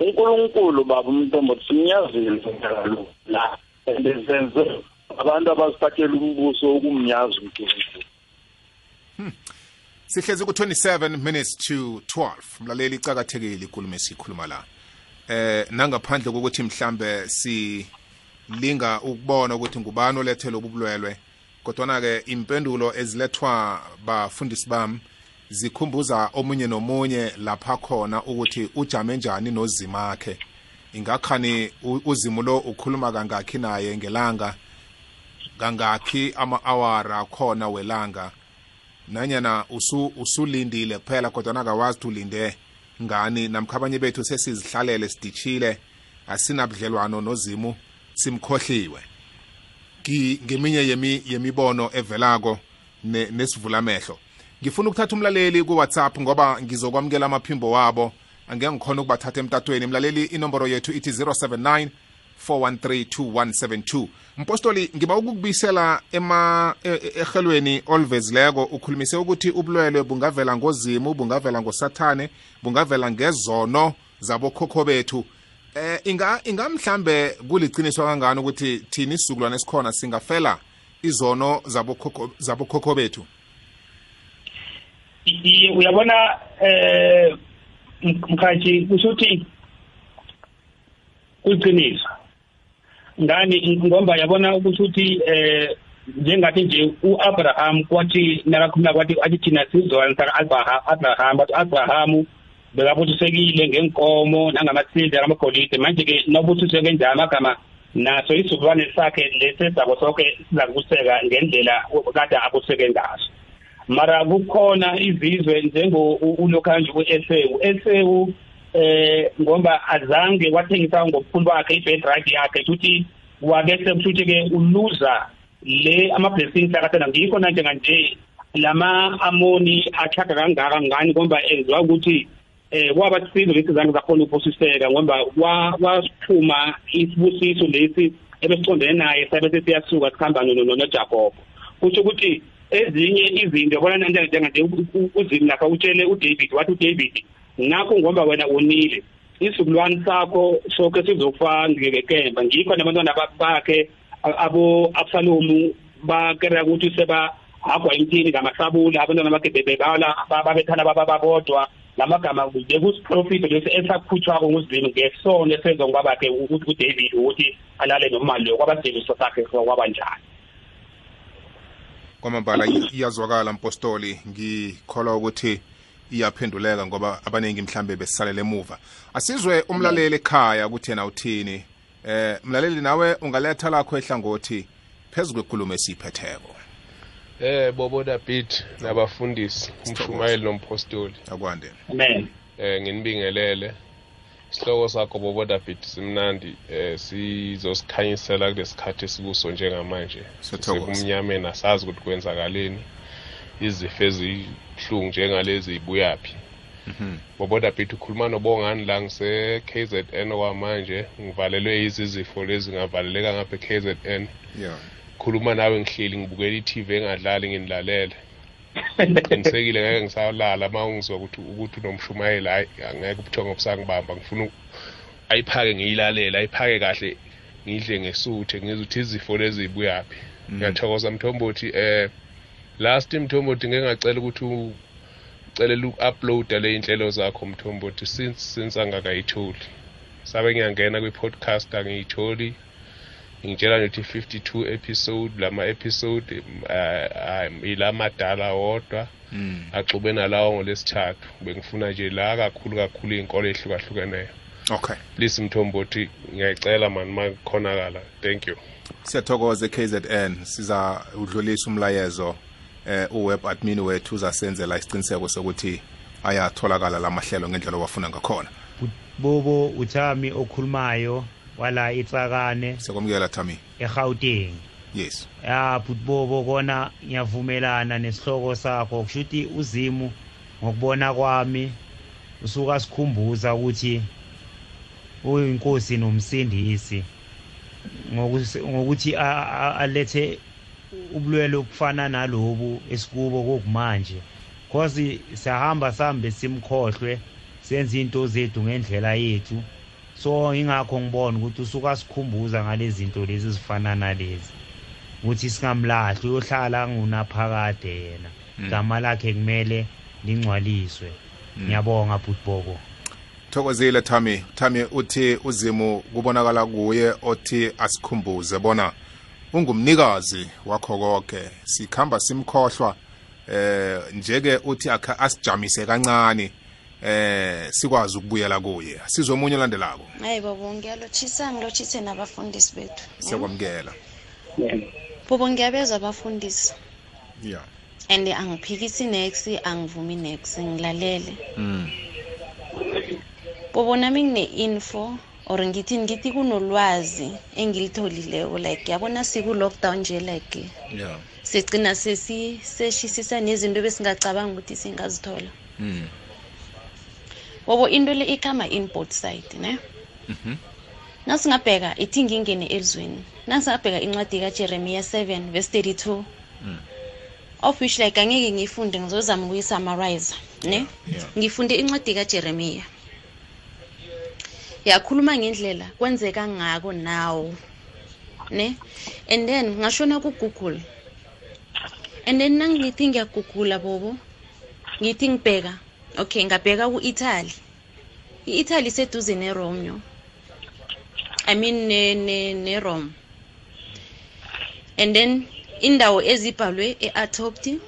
uNkulunkulu baba umntombo simnyazile la and senze abantu abasiphathela umbuso ukumnyaza uNkulunkulu. Sihlezi ku-27 minutes to 12 mlaleli icakathekile ikulumo esiyikhuluma la. Eh nangaphandle kokuthi mhlambe silinga ukubona ukuthi ngubani olethe lobu bulwelwe kodwana-ke impendulo ezilethwa bafundisi bami zikhumbuza omunye nomunye lapha khona ukuthi ujame njani nozimakhe. Ingakhani uzimo lo ukhuluma kangakhi naye ngelanga kangakhi ama-awara khona welanga. Nanyana usu usulindile kuphela kodwa kawazi ukuthi ulinde ngani namkha abanye bethu sesizihlalele sidishile asinabudlelwano nozimu simkhohliwe. Ngeminye yemi yemibono evelako nesivula amehlo. Ngifuna ukuthatha umlaleli ku-whatsapp ngoba ngizokwamukela amaphimbo wabo. Angeke ngikhona ukubathatha emtatweni. Mlaleli inomboro yethu ithi 079 4132172 mpostoli ngiba ukukubisela ema e, e, ehelweni olivezileko ukhulumise ukuthi ubulwelwe bungavela ngozimu bungavela ngosathane bungavela ngezono zabokhokho bethu. Eh inga ingamhlambe kuliciniso kangani ukuthi thina isizukulwane esikhona singafela izono zabokhokho zabokhokho bethu? Uyabona eh mkhathi kusho ukuthi kuyiqiniso. Ngani? Ngoba yabona ukuthi uthi eh njengathi nje uAbraham kwathi nakakhuluma kwathi athi thina sizwana saka Abraham bathi Abraham bekabuthisekile ngenkomo nangamasiliva amagolide manje ke nobuthiseke njani amagama naso isizukulwane sakhe lesesabo sonke sizakuseka ngendlela kade abuseke ngaso. Mara kukhona izizwe njengo ulokhanje ku-esewu esewu eh ngoba azange wathengisa ngobukhulu bakhe i-birthright yakhe futhi wabese futhi ke uluza le ama-blessings akathanda. Ngikho na njenganje lama amoni achaga kangaka ngani ngoba enziwa ukuthi eh kwaba sizo lesi zange zakhona ukusiseka ngoba wasiphuma isibusiso lesi ebesicondene naye sabe sesiyasuka sikhamba noJacob kusho ukuthi ezinye izinto yabona njenganje uzini lapha utshele uDavid wathi uDavid ngakho ngoba wena unile isizukulwane sakho sonke sizofa ngekemba ngikho nabantwana bakhe abo Absalomu bakera ukuthi seba agwa emthini ngamasabula abantwana bakhe bebebala babethana bababodwa lamagama bekusiprofit lesi esakhutshwako nguzimo ngesono esenza kwabakhe ukuthi uDavid ukuthi alale nomali lo kwabasebenzi sakhe kwaba njani. Kwamambala iyazwakala mpostoli. Ngikholwa ukuthi iyaphenduleka ngoba abaningi mhlambe besisalele emuva. Asizwe umlaleli ekhaya ukuthi yena uthini. Eh mlaleli nawe ungaletha lakho ehlangothi phezulu kwekhulumo esiyiphetheko. Eh bobo David nabafundisi umshumayeli nompostoli. Akwande. Amen. Eh nginibingelele. Isihloko sakho bobo David simnandi eh sizosikhanyisela kulesikhathi esikuso njengamanje. Sekumnyameni asazi ukuthi kwenzakaleni izifo ezihlungu njengalezi ibuyaphi bobo David ukhuluma nobongani la ngise KZN kwamanje ngivalelwe yizi zifo lezi ngavaleleka ngapha KZN yeah. Khuluma nawe ngihleli ngibukela i-TV engadlali nginilalele qinisekile ngeke ngisalala uma ungizwa ukuthi ukuthi unomshumayeli hayi angeke ubuthongo busangibamba ngifuna ayiphake ngiyilalela ayiphake kahle ngidle ngesuthe ngizwe ukuthi izifo lezi zibuyaphi. Ngiyathokoza mthombothi eh last mthombothi ngeke ngacela ukuthi ucelela uku-uploada le inhlelo zakho mthombothi since since angakayitholi. Sabe ngiyangena kwi-podcast angiyitholi. Ngitshela nje ukuthi 52 episode lama episode ila madala wodwa. Axube nalawo ngolesithathu bengifuna nje la kakhulu kakhulu izinkolo ehlukahlukeneyo okay. Please mthombothi ngiyayicela mani ma kukhonakala. Thank you. Siyathokoza KZN siza udlulisa umlayezo eh uweb admin wethu uzasenzela isiqiniseko sokuthi ayatholakala lamahlelo ngendlela owafuna ngakhona. Bobo uthami okhulumayo. Wala itsakane siyakwamukela Thami eGauteng. Yes. Ya bhutibobo kona ngiyavumelana nesihloko sakho. Kushuthi uzimu ngokubona kwami usuka sikhumbuza ukuthi uyinkosi nomsindisi. Ngokuthi alethe ubulwele obufana nalobu esikubo kokumanje. Cause siyahamba sihambe simkhohlwe senze into zethu ngendlela yethu. So ingakho ngibona ukuthi usuka sikhumbuza ngalezi zinto lezi zifana nalezi. Ukuthi singamlahli uyohlala ngunaphakade yena. Igama lakhe kumele lingcwaliswe. Ngiyabonga bhutbobo thokozile Thami. Thami uthi uzimu kubonakala kuye othi asikhumbuze bona ungumnikazi wakho konke sikhamba simkhohlwa eh njeke uthi akha asijamise kancane. Eh sikwazi ukubuyela kuye. Sizwe omunye olandelako. Hayi bobo ngiyalotshisa ngilotshise nabafundisi bethu. Siyakwamukela. Bobo ngiyabezwa abafundisi. Yeah and angiphikisi nex angivumi nex ngilalele. Mm bobo nami ngine-info or ngithi ngithi kunolwazi engilitholileko like yabona siku-lockdown nje like yeah sigcina sesi- seshisisa nezinto besingacabanga ukuthi singazithola. Mm bobo into le ikhama in both side ne? Mhm. Nasingabheka ithi ngingene elizweni nasingabheka incwadi kajeremiya 7 verse 32 of which like angeke ngiyifunde ngizozama ukuyisamarize ne? Yeah. ngifunde incwadi kajeremiya yakhuluma ngendlela kwenzeka ngako nawo ne? And then ngashona kugoogle. And then nangithi ngiyagugula bobo ngithi ngibheka okay ngabheka ku-italy. I-italy seduze neromeo i mean ne, ne, nerome. And then indawo ezibhalwe e-atopti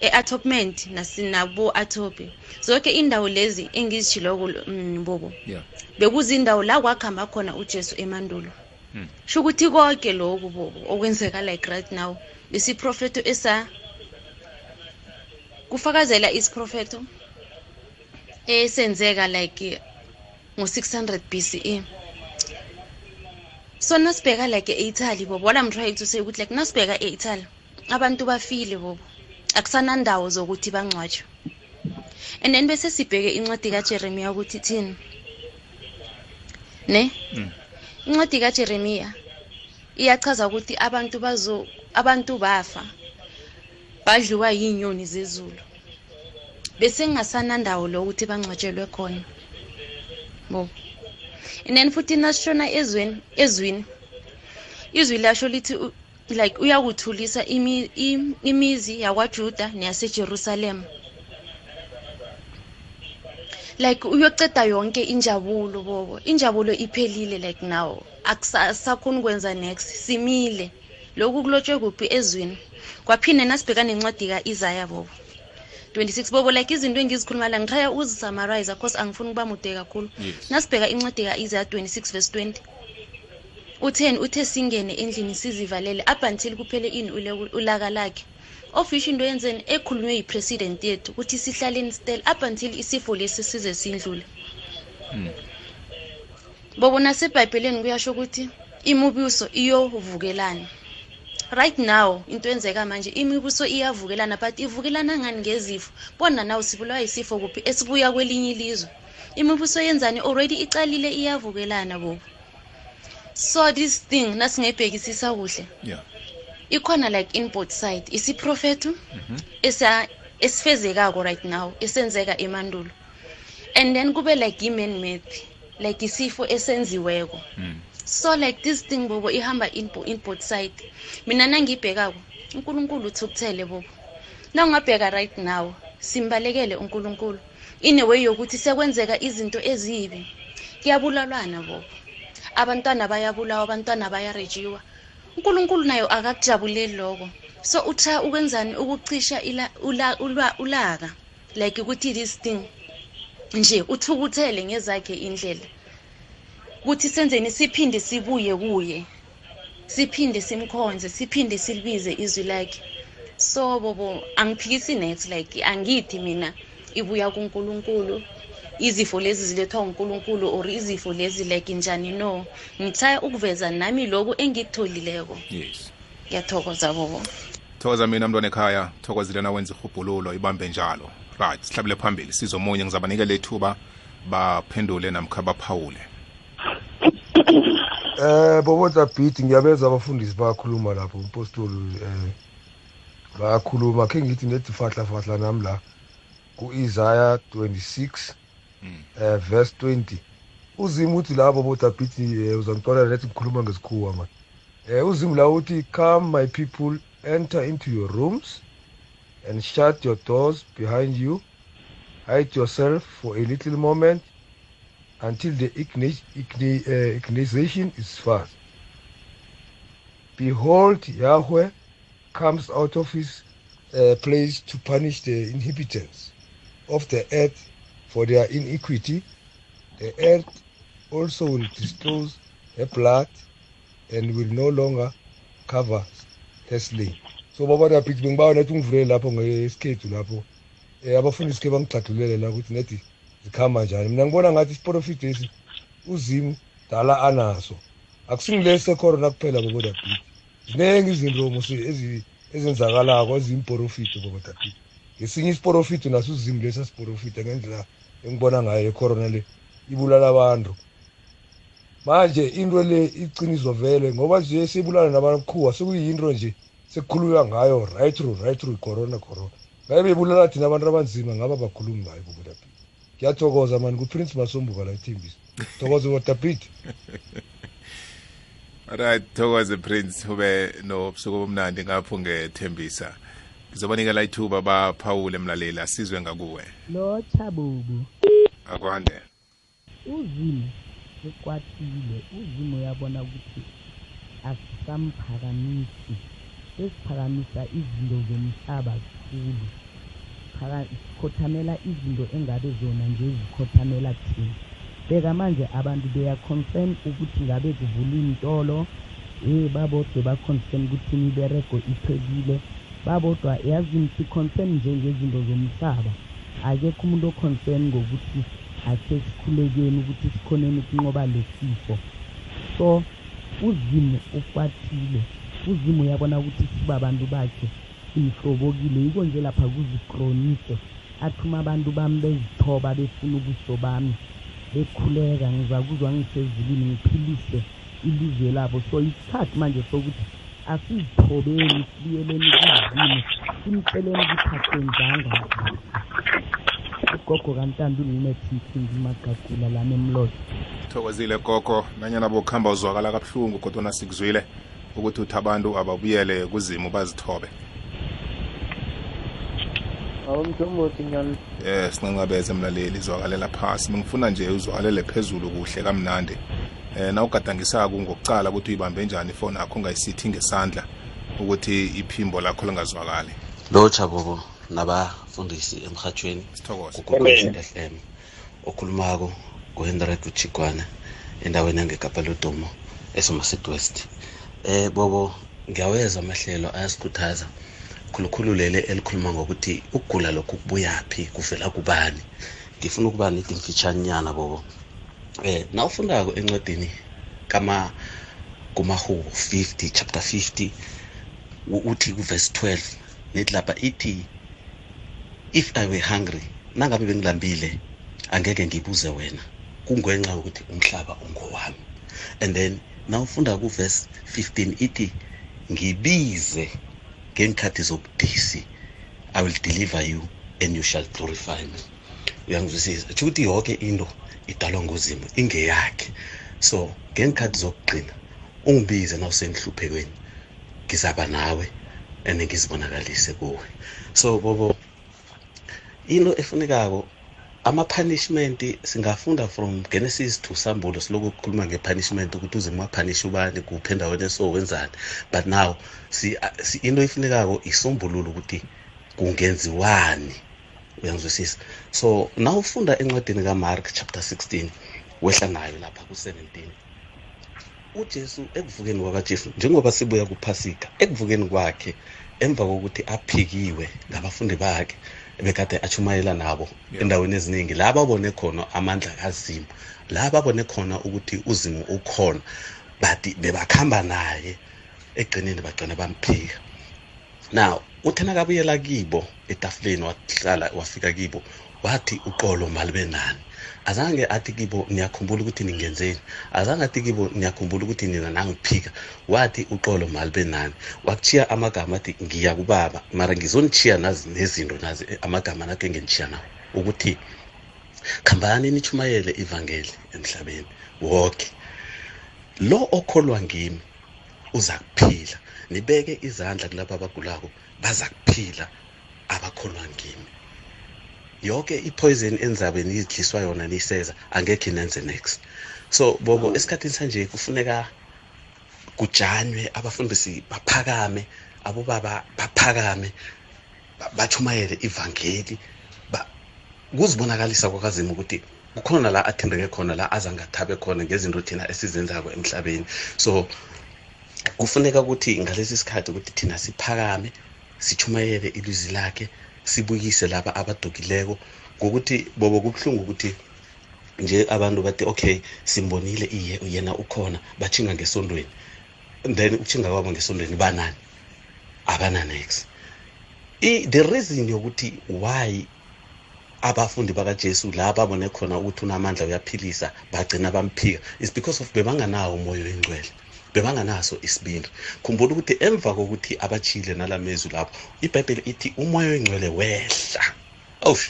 e-atopment nabo-atopi zonke indawo lezi engizitshiloko mm, bobo yeah. bekuzindawo la kwakuhamba khona ujesu emandulo. Mm. sho ukuthi konke lokhu bobo okwenzeka like right now isiprofeto esa kufakazela isiprofeto esenzeka like ngo-600 bce so nasibheka like e-italy bobo what i'm trying to say ukuthi like nasibheka e-italy abantu bafile bobo. Akusanandawo zokuthi bangcwatshwe. And then bese sibheke incwadi kajeremiya ukuthi thini ne? Mm. incwadi kajeremiya iyachaza ukuthi abantu bazo abantu bafa badliwa yinyoni zezulu. Bese kungasanandawo lokuthi bangcwatshelwe khona. Bo. And then futhi nasishona ezweni ezwini izwi lasho lithi u- like uyakuthulisa imi, im, imizi yakwajuda neyasejerusalem. Like uyoceda yonke injabulo bobo injabulo iphelile like now. Akusakhoni ukwenza next simile. Lokhu kulotshwe kuphi ezwini kwaphinde nasibheka nencwadi ka-isaya bobo 26 bobo like izinto engizikhuluma la ngitraya uzisamarize cause angifuni ukuba mude kakhulu. Yes. nasibheka incwadi ka-isaya 26 verse 20 utheni uthe singene endlini sizivalele up until kuphele ini ulaka lakhe. Ofisho into yenzeni ekhulunywe yipresident yethu ukuthi sihlaleni stel up until isifo lesi size sindlule. Bobo nasebhayibheleni kuyasho ukuthi imibuso iyovukelana. Right now into enzeka manje. Imibuso iyavukelana but ivukelana ngani ngezifo? Bona nawo sibulawa yisifo kuphi? Esibuya kwelinye ilizwe. Imibuso yenzani? Already icalile iyavukelana bobo so this thing nasingebhekisisa kuhle. Yeah. Ikhona like in both side isiprofetu esa esifezekako right now esenzeka emandulo. And then kube like i-man made like isifo esenziweko. Mm. So like this thing bobo ihamba in, in both side mina nangiyibhekako unkulunkulu uthukuthele bobo. Na ungabheka right now simbalekele unkulunkulu. Ineway yokuthi sekwenzeka izinto ezibi. Kuyabulalwana bobo. Abantwana bayabulawa abantwana bayarejiwa. Unkulunkulu nayo akakujabuleli lokho. So utha ukwenzani ukucisha ulaka? Like ukuthi this thing nje uthukuthele ngezakhe indlela. Kuthi senzeni siphinde sibuye kuye. Siphinde simkhonze siphinde silibize izwi lakhe. So bobo angiphikisi net like angithi mina ibuya kunkulunkulu. Izifo lezi zilethwa unkulunkulu or izifo lezi like njani? No. Ngithaya ukuveza nami loku engikutholileko. Yes. Ngiyathokoza bobo. Thokoza mina mntwana ekhaya. Thokozile na wenza ihubhululo ibambe njalo. Right sihlabele phambili. Sizomunye ngizabanikela ithuba. Baphendule namkha baphawule Eh bobodla beat ngiyabeza abafundisi bayakhuluma lapho umpostoli eh bayakhuluma. Khe ngithi nethi fahla fahla nami la ku-Isaiah 26 eh verse 20 uzimo uthi la bobodla beat eh, uzangixolela nethi ngikhuluma ngesikhuwa man. Eh uzimo la uthi come my people enter into your rooms and shut your doors behind you. Hide yourself for a little moment until the igni- igni- uh, ignition is fast. Behold, Yahweh comes out of his uh, place to punish the inhabitants of the earth for their iniquity. The earth also will disclose her blood and will no longer cover her slain. So baba daphit bengibawa nethi ungivulele lapho ngesikhethu lapho eh abafundisi ke bangigxadulele la ukuthi nethi zikhamba njani? Mina ngibona ngathi isiprofiti lesi uzimu dala anaso. Akusingilesi secorona kuphela bobodabhiti ziningi izinto musi ezi- ezenzakalako eziyimprofiti bobodabhiti ngesinye isiprofiti naso uzimu lesi asiprofite ngendlela engibona ngayo ecorona le ibulala abantu. Manje into le iqiniso vele ngoba nje sibulala nabakhuwa sekuyinto nje sekukhulunywa ngayo right through right through corona corona. Ngabe bebulala thina abantu abanzima ngaba bakhulumi ngayo bobodabhiti ngiyathokoza mani kuprince masombuka la ethembisa thokoza wadabhit right thokoze prince. Ube nobusuku obumnandi ngapho ngethembisa. Ngizobanikela ithuba baphawule mlaleli asizwe ngakuwe. Lo chabubu akwande. Uzimo ekwatile uzimo uyabona ukuthi asisamphakamisi sesiphakamisa izinto zomhlaba zikhulu Sikhothamela izinto engabe zona nje zikhothamela thina. Beka manje abantu beya-concern ukuthi ngabe kuvula iy'ntolo. Eh babodwa ba-concern ukuthi imiberego iphekile. Babodwa yazini si-concern nje ngezinto zomhlaba. Akekho umuntu o-concern ngokuthi akhe sikhulekeni ukuthi sikhoneni ukunqoba lesifo so uzimo ukwatile uzimo uyabona ukuthi sibabantu bakhe. Simhlobokile yiko nje lapha kuzikronise athuma abantu bami bezithoba befuna ubuso bami. Bekhuleka ngizakuzwa ngisezulwini ngiphilise ilizwe labo. So isikhathi manje sokuthi asizithobeni sibuyeleni kuzimo simceleni ukuthi akwenzanga ugogo kantando ulinethi ngimagagula lana emlodo thokozile gogo. Nanyana bokuhamba uzwakala kabuhlungu kodwa sikuzwile ukuthi uthi abantu ababuyele kuzimu bazithobe. Awumthombothi nyani eh sincancabeze mlaleli izwakalela phasi. Ngifuna nje uzwakalele phezulu kuhle kamnandi. Eh na ugadangisako ngokucala ukuthi uyibambe njani ifoni yakho ungayisithi ngesandla ukuthi iphimbo lakho lingazwakali? Lotsha bobo nabafundisi emhathweni sithokoze. kugogozi FM okhulumako nguhendret uchigwana endaweni yangekapa lodumo esomerset west eh bobo ngiyaweza amahlelo ayasikhuthaza. Khulukhulu lele elikhuluma ngokuthi ukugula lokhu kubuyaphi kuvela kubani? Ngifuna ukuba nithi mfitshanyana bobo. Eh nawufundako encwadini kama kumahubo 50 chapter 50 u- uthi kuverse 12 nethi lapha ithi if i were hungry nangabe bengilambile angeke ngibuze wena kungenxa yokuthi umhlaba ungowami. And then nawufunda kuverse 15 ithi ngibize ngeenkhathi zobudisi i will deliver you and you shall glorify me. Uyangizwisisa? Tsho ukuthi yonke into idalwa ngozimo ingeyakhe. So ngeenkhathi zokugcina ungibize nawusenhluphekweni ngizaba nawe and ngizibonakalise kuwe. So bobo into efunekako ama-punishment singafunda from genesis to sambulo siloku kukhuluma nge-punishment ukuthi uze maphanish ubani kuphi endaweni eso wenzani. But now si, si, into efunekako isombululo ukuthi kungenziwani uyangizwisisa. So nawufunda encwadini kamark chapter 16 wehla nayo lapha ku-17 ujesu ekuvukeni kwakajesu njengoba sibuya kuphasika ekuvukeni kwakhe emva kokuthi aphikiwe ngabafundi bakhe bekade achumayela nabo endaweni eziningi. La babone khona amandla kazimu la babone khona ukuthi uzimu ukhona but bebakhamba naye egcineni bagcina bamphika. Now uthena kabuyela kibo etafuleni wahlala wafika kibo wathi uqolo malibe nani? Azange athi kibo niyakhumbula ukuthi ningenzeni. Azange athi kibo niyakhumbula ukuthi nina nangiphika. Wathi uqolo malibe nani wakuchiya amagama athi ngiya kubaba. Mara ngizonichiya nazi nezinto nazi eh, amagama nakho engenichiya nawo ukuthi khambani nichumayele ivangeli emhlabeni wonke lo okholwa ngimi uza kuphila nibeke izandla kulabo abagulako baza kuphila abakholwa ngimi yonke ipoison enzabe niyidliswa yona niseza. Angekhe nenze next. So bobo esikhathini sanje kufuneka kujanywe abafundisi baphakame abobaba baphakame ba- bachumayele ivangeli. Ba- kuzibonakalisa kwakazimu ukuthi kukhona la athembeke khona la azangathabe khona ngezinto thina esizenzako emhlabeni. So kufuneka ukuthi ngalesi sikhathi ukuthi thina siphakame sichumayele ilizwi lakhe sibuyise laba abadukileko ngokuthi bobo kubuhlungu ukuthi nje abantu bathi okay simbonile iye yena ukhona bachinga ngesondweni. Then ukuchinga kwabo ngesondweni banani? Abananex the reason yokuthi why abafundi bakajesu la babone khona ukuthi unamandla uyaphilisa bagcina bamphika is because of bebanganawo umoya oyingcwele. Bebanganaso isibindi khumbula ukuthi emva kokuthi abachile nala mezwi lapho ibhayibheli ithi umoya oyingcwele wehla osh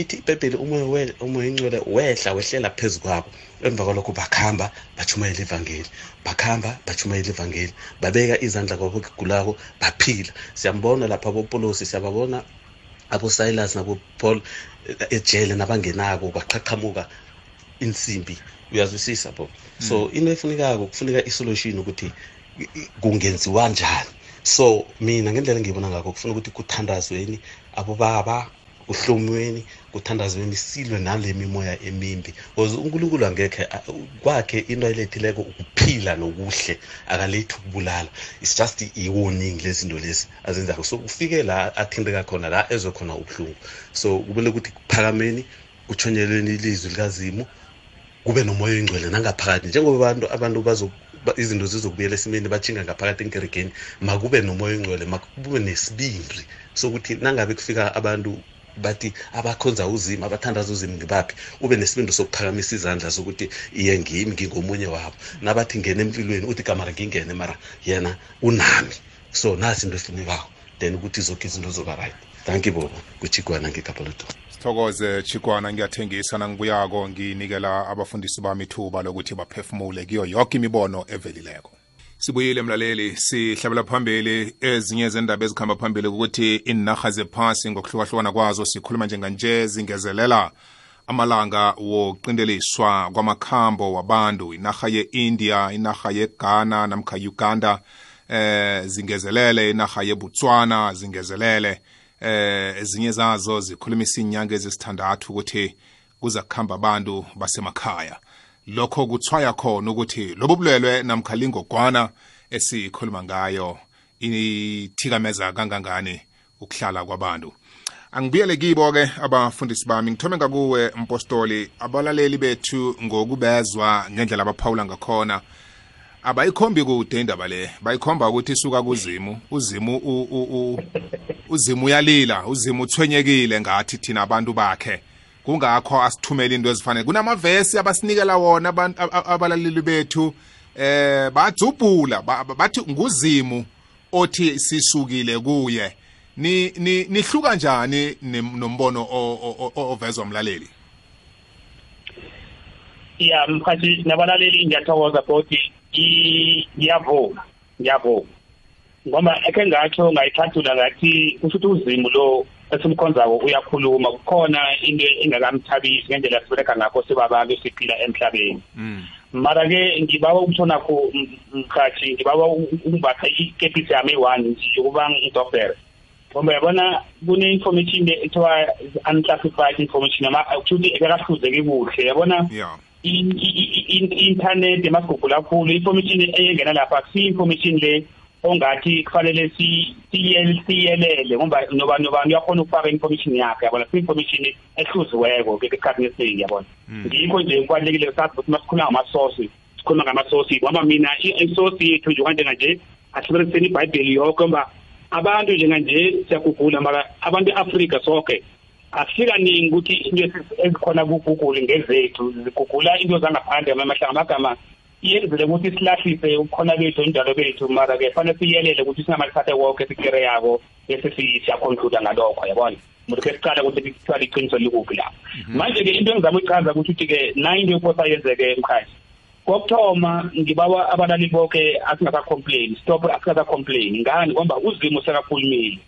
ithi ibhayibheli umoya we- umoya oyingcwele wehla wehlela phezu kwabo emva kwalokho bakhamba bachumayela ivangeli bakhamba bachumayela ivangeli babeka izandla kwabogulako baphila siyambona lapha abopolosi siyababona abosilas nabopaul eh, ejele nabangenako baqhaqhamuka insimbi uyazwisisa bo so into efunekako kufuneka isolution ukuthi kungenziwa njani. So mina ngendlela engiyibona ngakho kufuna ukuthi kuthandazweni abobaba kuhlomweni kuthandazweni silwe nale mimoya emimbi. Because unkulunkulu angekhe kwakhe into ayilethileko ukuphila nokuhle akalethi ukubulala. It's just i-warning lezinto lezi azenzako. So kufike la athinteka khona la ezwe khona ubuhlungu. So kumele ukuthi kuphakameni kuthonyelweni ilizwi likazimu kube nomoya oyingcwele nangaphakathi. Njengoba abantu abantu bazo ba- izinto zizokubuyela esimeni bachinga ngaphakathi enkeregeni makube nomoya oyingcwele makube nesibindi sokuthi nangabe kufika abantu bathi abakhonza uzima abathandaza uzima ngibaphi ube nesibindi sokuphakamisa izandla sokuthi iye ngimi ngingomunye wabo. Nabathi ngene empilweni uthi kamara ngingene mara yena unami. So nasi into efunekako then ukuthi zonke izinto zoba right. Thank you bobo. Kuchigwana ngikapaloto sithokoze chikwana ngiyathengisa nangibuyako nginikela abafundisi bami ithuba lokuthi baphefumule kiyo yonke imibono evelileko. Sibuyile mlaleli. Sihlabela phambili ezinye zendaba ezikhamba phambili ukuthi inarha zephasi ngokuhlukahlukana kwazo sikhuluma njenganje zingezelela amalanga woqindeliswa kwamakhambo wabantu. Inarha ye-india inarha yeghana namkha uganda eh zingezelele. Inarha yeBotswana zingezelele. Eh ezinye zazo zikhulumisa inyanga ezisithandathu ukuthi kuza kuhamba abantu basemakhaya. Lokho kuthwaya khona ukuthi lobu bulwelwe namkha lingogwana esikhuluma ngayo ithikameza kangangani ukuhlala kwabantu. Angibuyele kibo-ke abafundisi bami. Ngithome ngakuwe mpostoli. Abalaleli bethu ngokubezwa ngendlela abaphawula ngakhona abayikhombi kude indaba le. Bayikhomba ukuthi isuka kuzimu. Uzimu u- u- u- uzimu uyalila. Uzimu uthwenyekile ngathi thina abantu bakhe. Kungakho asithumele into ezifanele kunamavesi abasinikela wona abalaleli bethu. Eh badzubhula ba- ba- bathi nguzimu othi sisukile kuye. Ni ni nihluka njani nombono ovezwa umlaleli ya mkhathi nabalaleli ngiyathokoza futhi ngiyavuma ngiyavuma ngoba ekhe ngatsho ngayichathula ngathi kusho ukuthi uzimu lo esimkhonzako uyakhuluma kukhona into engakamthabisi ngendlela sibereka ngakho sibabantu siphila emhlabeni. Mara-ke ngibawa ukuthonakho mkhathi ngibawa ukungibatha ikepisi yami eyi-one nje ukuba ngidoktere ngoba yabona kune-information ethiwa unclassified information kusho ukuthi ekakahluzeki kuhle yabona yeah. I-internet emasigugu lakhulu information eyengena lapha kusiyo information le ongathi kufanele siyelele ngoba noba nobani uyakhona ukufaka information yakhe yabona? Si-information ehluziweko ke esikhathini esiningi yabona? Ngikho nje kubalulekile sazi ukuthi masikhuluma ngamasosi sikhuluma ngamasosi ngoba mina isosi yethu njenganje asibenziseni ibhayibheli yonke ngoba abantu njenganje siyagugula mara abantu e-afrika sonke asikaningi ukuthi into ezikhona ku-google ngezethu zigugula into zangaphandle amahlanga amagama iyenzele ukuthi silahlise ubukhona bethu indalo bethu mara-ke fanele siyelele ukuthi singamalithathe wonke sikere yako bese siyaconcluda ngalokho yabona? Umuntu ke siqala ukuthi kuthiwa liqiniso likuphi lapho manje-ke into engizama ukuchaza ukuthi-ke nayo into yokuthi yenzeke mkhathi kokuthoma ngibawa abalali bonke asingakacomplain stop asingakacomplain ngani? Ngoba uzimo sekakhulumile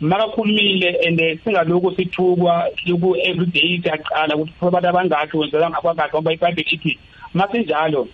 makakhulumile and singalokhu sithukwa loku everyday siyaqala ukuthi abantu abangakhi wenzela ngabangakhi ngoba ibhayibheli ithi masinjalo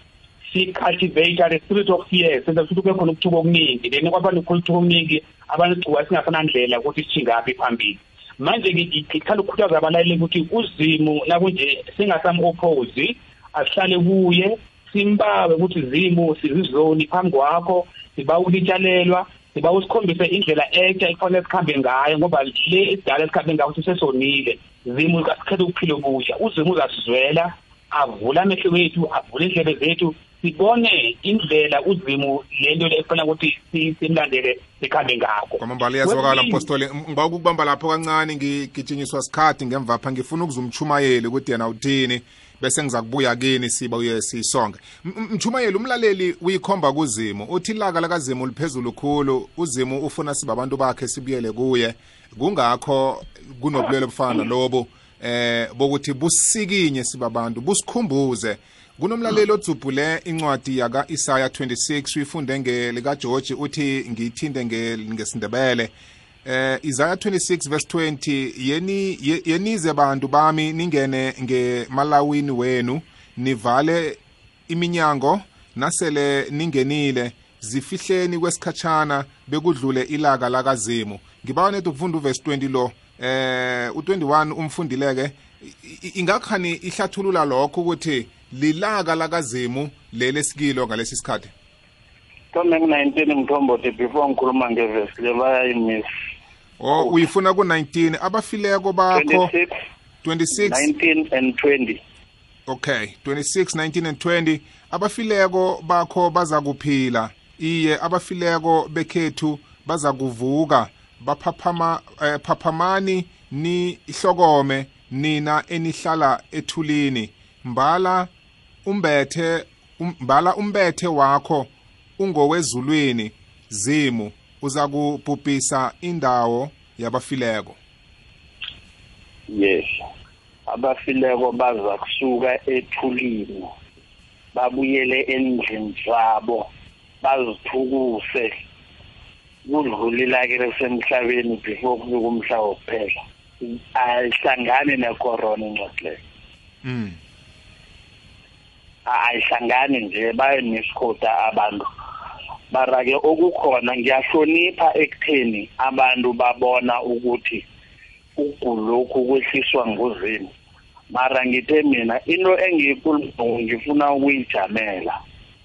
si-cultivate the spirit of fear senza ukuthi kube khona ukuthuka okuningi. Then kwabantu kukhona ukuthuka okuningi abantu gcuka singasanandlela ukuthi sithingaphi phambili. Manje-ke ngithanda ukukhuthaza abalaleli ukuthi uzimo nakunje singasam-oppose asihlale kuye simbawe ukuthi zimo sizizoni phambi kwakho siba ulitshalelwa siba usikhombise indlela entsha ekufanele sikhambe ngayo ngoba le esidala esikhambe ngayo sesonile zimo asikhethe ukuphila obusha uzimo uzasizwela avule amehlo wethu avule indlebe zethu. Sibone indlela uzimo lento le efuna ukuthi simlandele sikhambe ngakho. Kwamambala iyazwakala mpostoli ngiba ukubamba lapho kancane ngigijinyiswa sikhathi ngemva pha ngifuna ukuzumchumayeli ukuthi yena uthini bese ngiza kubuya kini siba uye sisonke mchumayeli umlaleli uyikhomba kuzimo uthi ilaka lakazimo liphezulu khulu. Uzimo ufuna siba abantu bakhe sibuyele kuye. Kungakho kunobulwele obufana nalobo eh bokuthi busikinye sibabantu busikhumbuze. Kunomlaleli odzubhule incwadi yaka Isaya 26 uyifunde ngelika George uthi ngiyithinde ngesindebele. Eh Isaiah 26 verse 20 yeni yenize bantu bami ningene ngemalawini wenu nivale iminyango nasele ningenile zifihleni kwesikhatshana bekudlule ilaka lakazimu. Ngibawa nethi ukufunda uverse 20 lo eh u21 umfundileke. Ingakhani ihlathulula lokho ukuthi lilaka lakazimu lele sikilo ngalesi sikhathi kome ku-19 mthombothi before ngikhuluma ngevesi le bayayimisa. Oh uyifuna ku-19 abafileko bakho? 26 19 and 20 okay 26 19 and 20 abafileko bakho baza kuphila iye abafileko bekhethu baza kuvuka baphaphama eh, phaphamani ni ihlokome nina enihlala ethulini. Mbala umbethe mbala umbethe wakho ungowezulwini. Zimu. Uza kubhubhisa indawo yabafileko. Yes. Abafileko baza kusuka ethulini babuyele endlini zabo bazithukuse kudlulila-ke lesemhlabeni before kube kumhla wokuphela. Ayihlangani necorona incwadi leyo mm. ayihlangani nje bayenesikhoda abantu. Mara-ke okukhona ngiyahlonipha ekutheni abantu babona ukuthi ukugulokhu kwehliswa nguzimo mara ngithe mina into engiyikhuluma ngifuna ukuyijamela.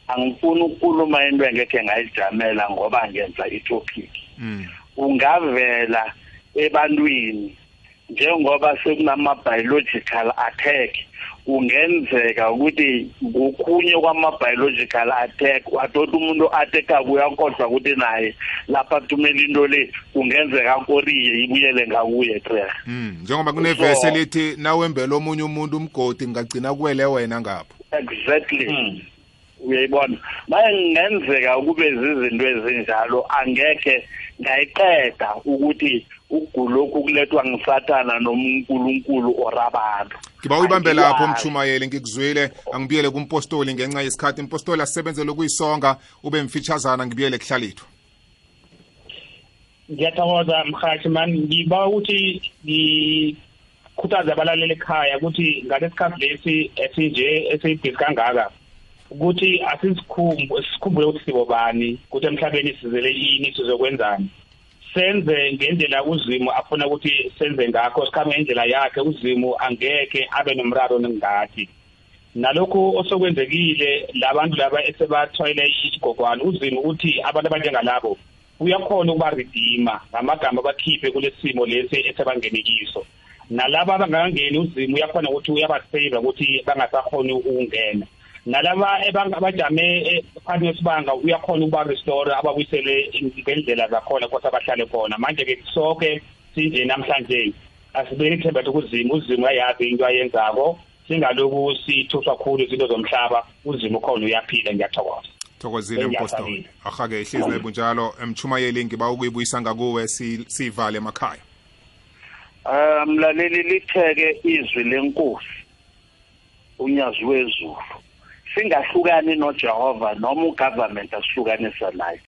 Angifuni ukukhuluma into engekhe ngayijamela ngoba ngenza itopic. Ungavela ebantwini njengoba sekunama-biological attack. Kungenzeka ukuthi ngokhunye kwama-biological attack watota umuntu attack-ako uyakodwa ukuthi naye lapha athumela into le kungenzeka koriye ibuyele ngakuye treh mm. njengoba kunevesi elithi nawembela omunye umuntu umgodi ngagcina kuwele wena ngapho exactly mm. uyayibona maye kungenzeka kube zizinto ezinjalo angekhe ngayiqeda ukuthi ukugulokhu kulethwa ngisathana nomunkulunkulu or abantu ngiba uyibambe lapho mchumayeli ngikuzwile. Angibuyele kumpostoli ngenxa yesikhathi. Impostoli asisebenzele ukuyisonga ube mfitshazana ngibuyele kuhlalithu ngiyathokoza mhathi mani ngiba ukuthi ngikhuthaze abalaleli ekhaya ukuthi ngalesikhathi lesi esinje esiyibhisi kangaka ukuthi asizikhumbu sikhumbule ukuthi sibobani ukuthi emhlabeni sizele yini sizokwenzani? Senze ngendlela uzimo afuna ukuthi senze ngakho sikhambe ngendlela yakhe uzimo angeke abe nomraro ngathi nalokhu osokwenzekile labantu laba esebathwele igogwane uzima ukuthi abantu abanjengalabo uyakhona ukuba redeema ngamagama abakhiphe kulesimo lesi esebangene kiso. Nalaba abangakangeni uzima uyakhona ukuthi uyabasave ukuthi bangasakhoni ukungena. Nalaba abajame phakathi kwesibanga uyakhona ukuba restore ababuyisele ngendlela zakhona kodwa abahlale khona. Manje-ke sonke sinje namhlanje asibeke ithemba lokuzima uzima uyayazi into ayenzako. Singaloku sithuswa khulu izinto zomhlaba uzima ukhona uyaphila ngiyathokoza. Thokozile mpostoli ahake ihlezi nebunjalo emchumayeli ngiba ukuyibuyisa ngakuwe sivale emakhaya. Um mlaleli litheke izwi lenkosi unyazi wezulu singahlukani noJehova noma ugovernment asihlukanisa naye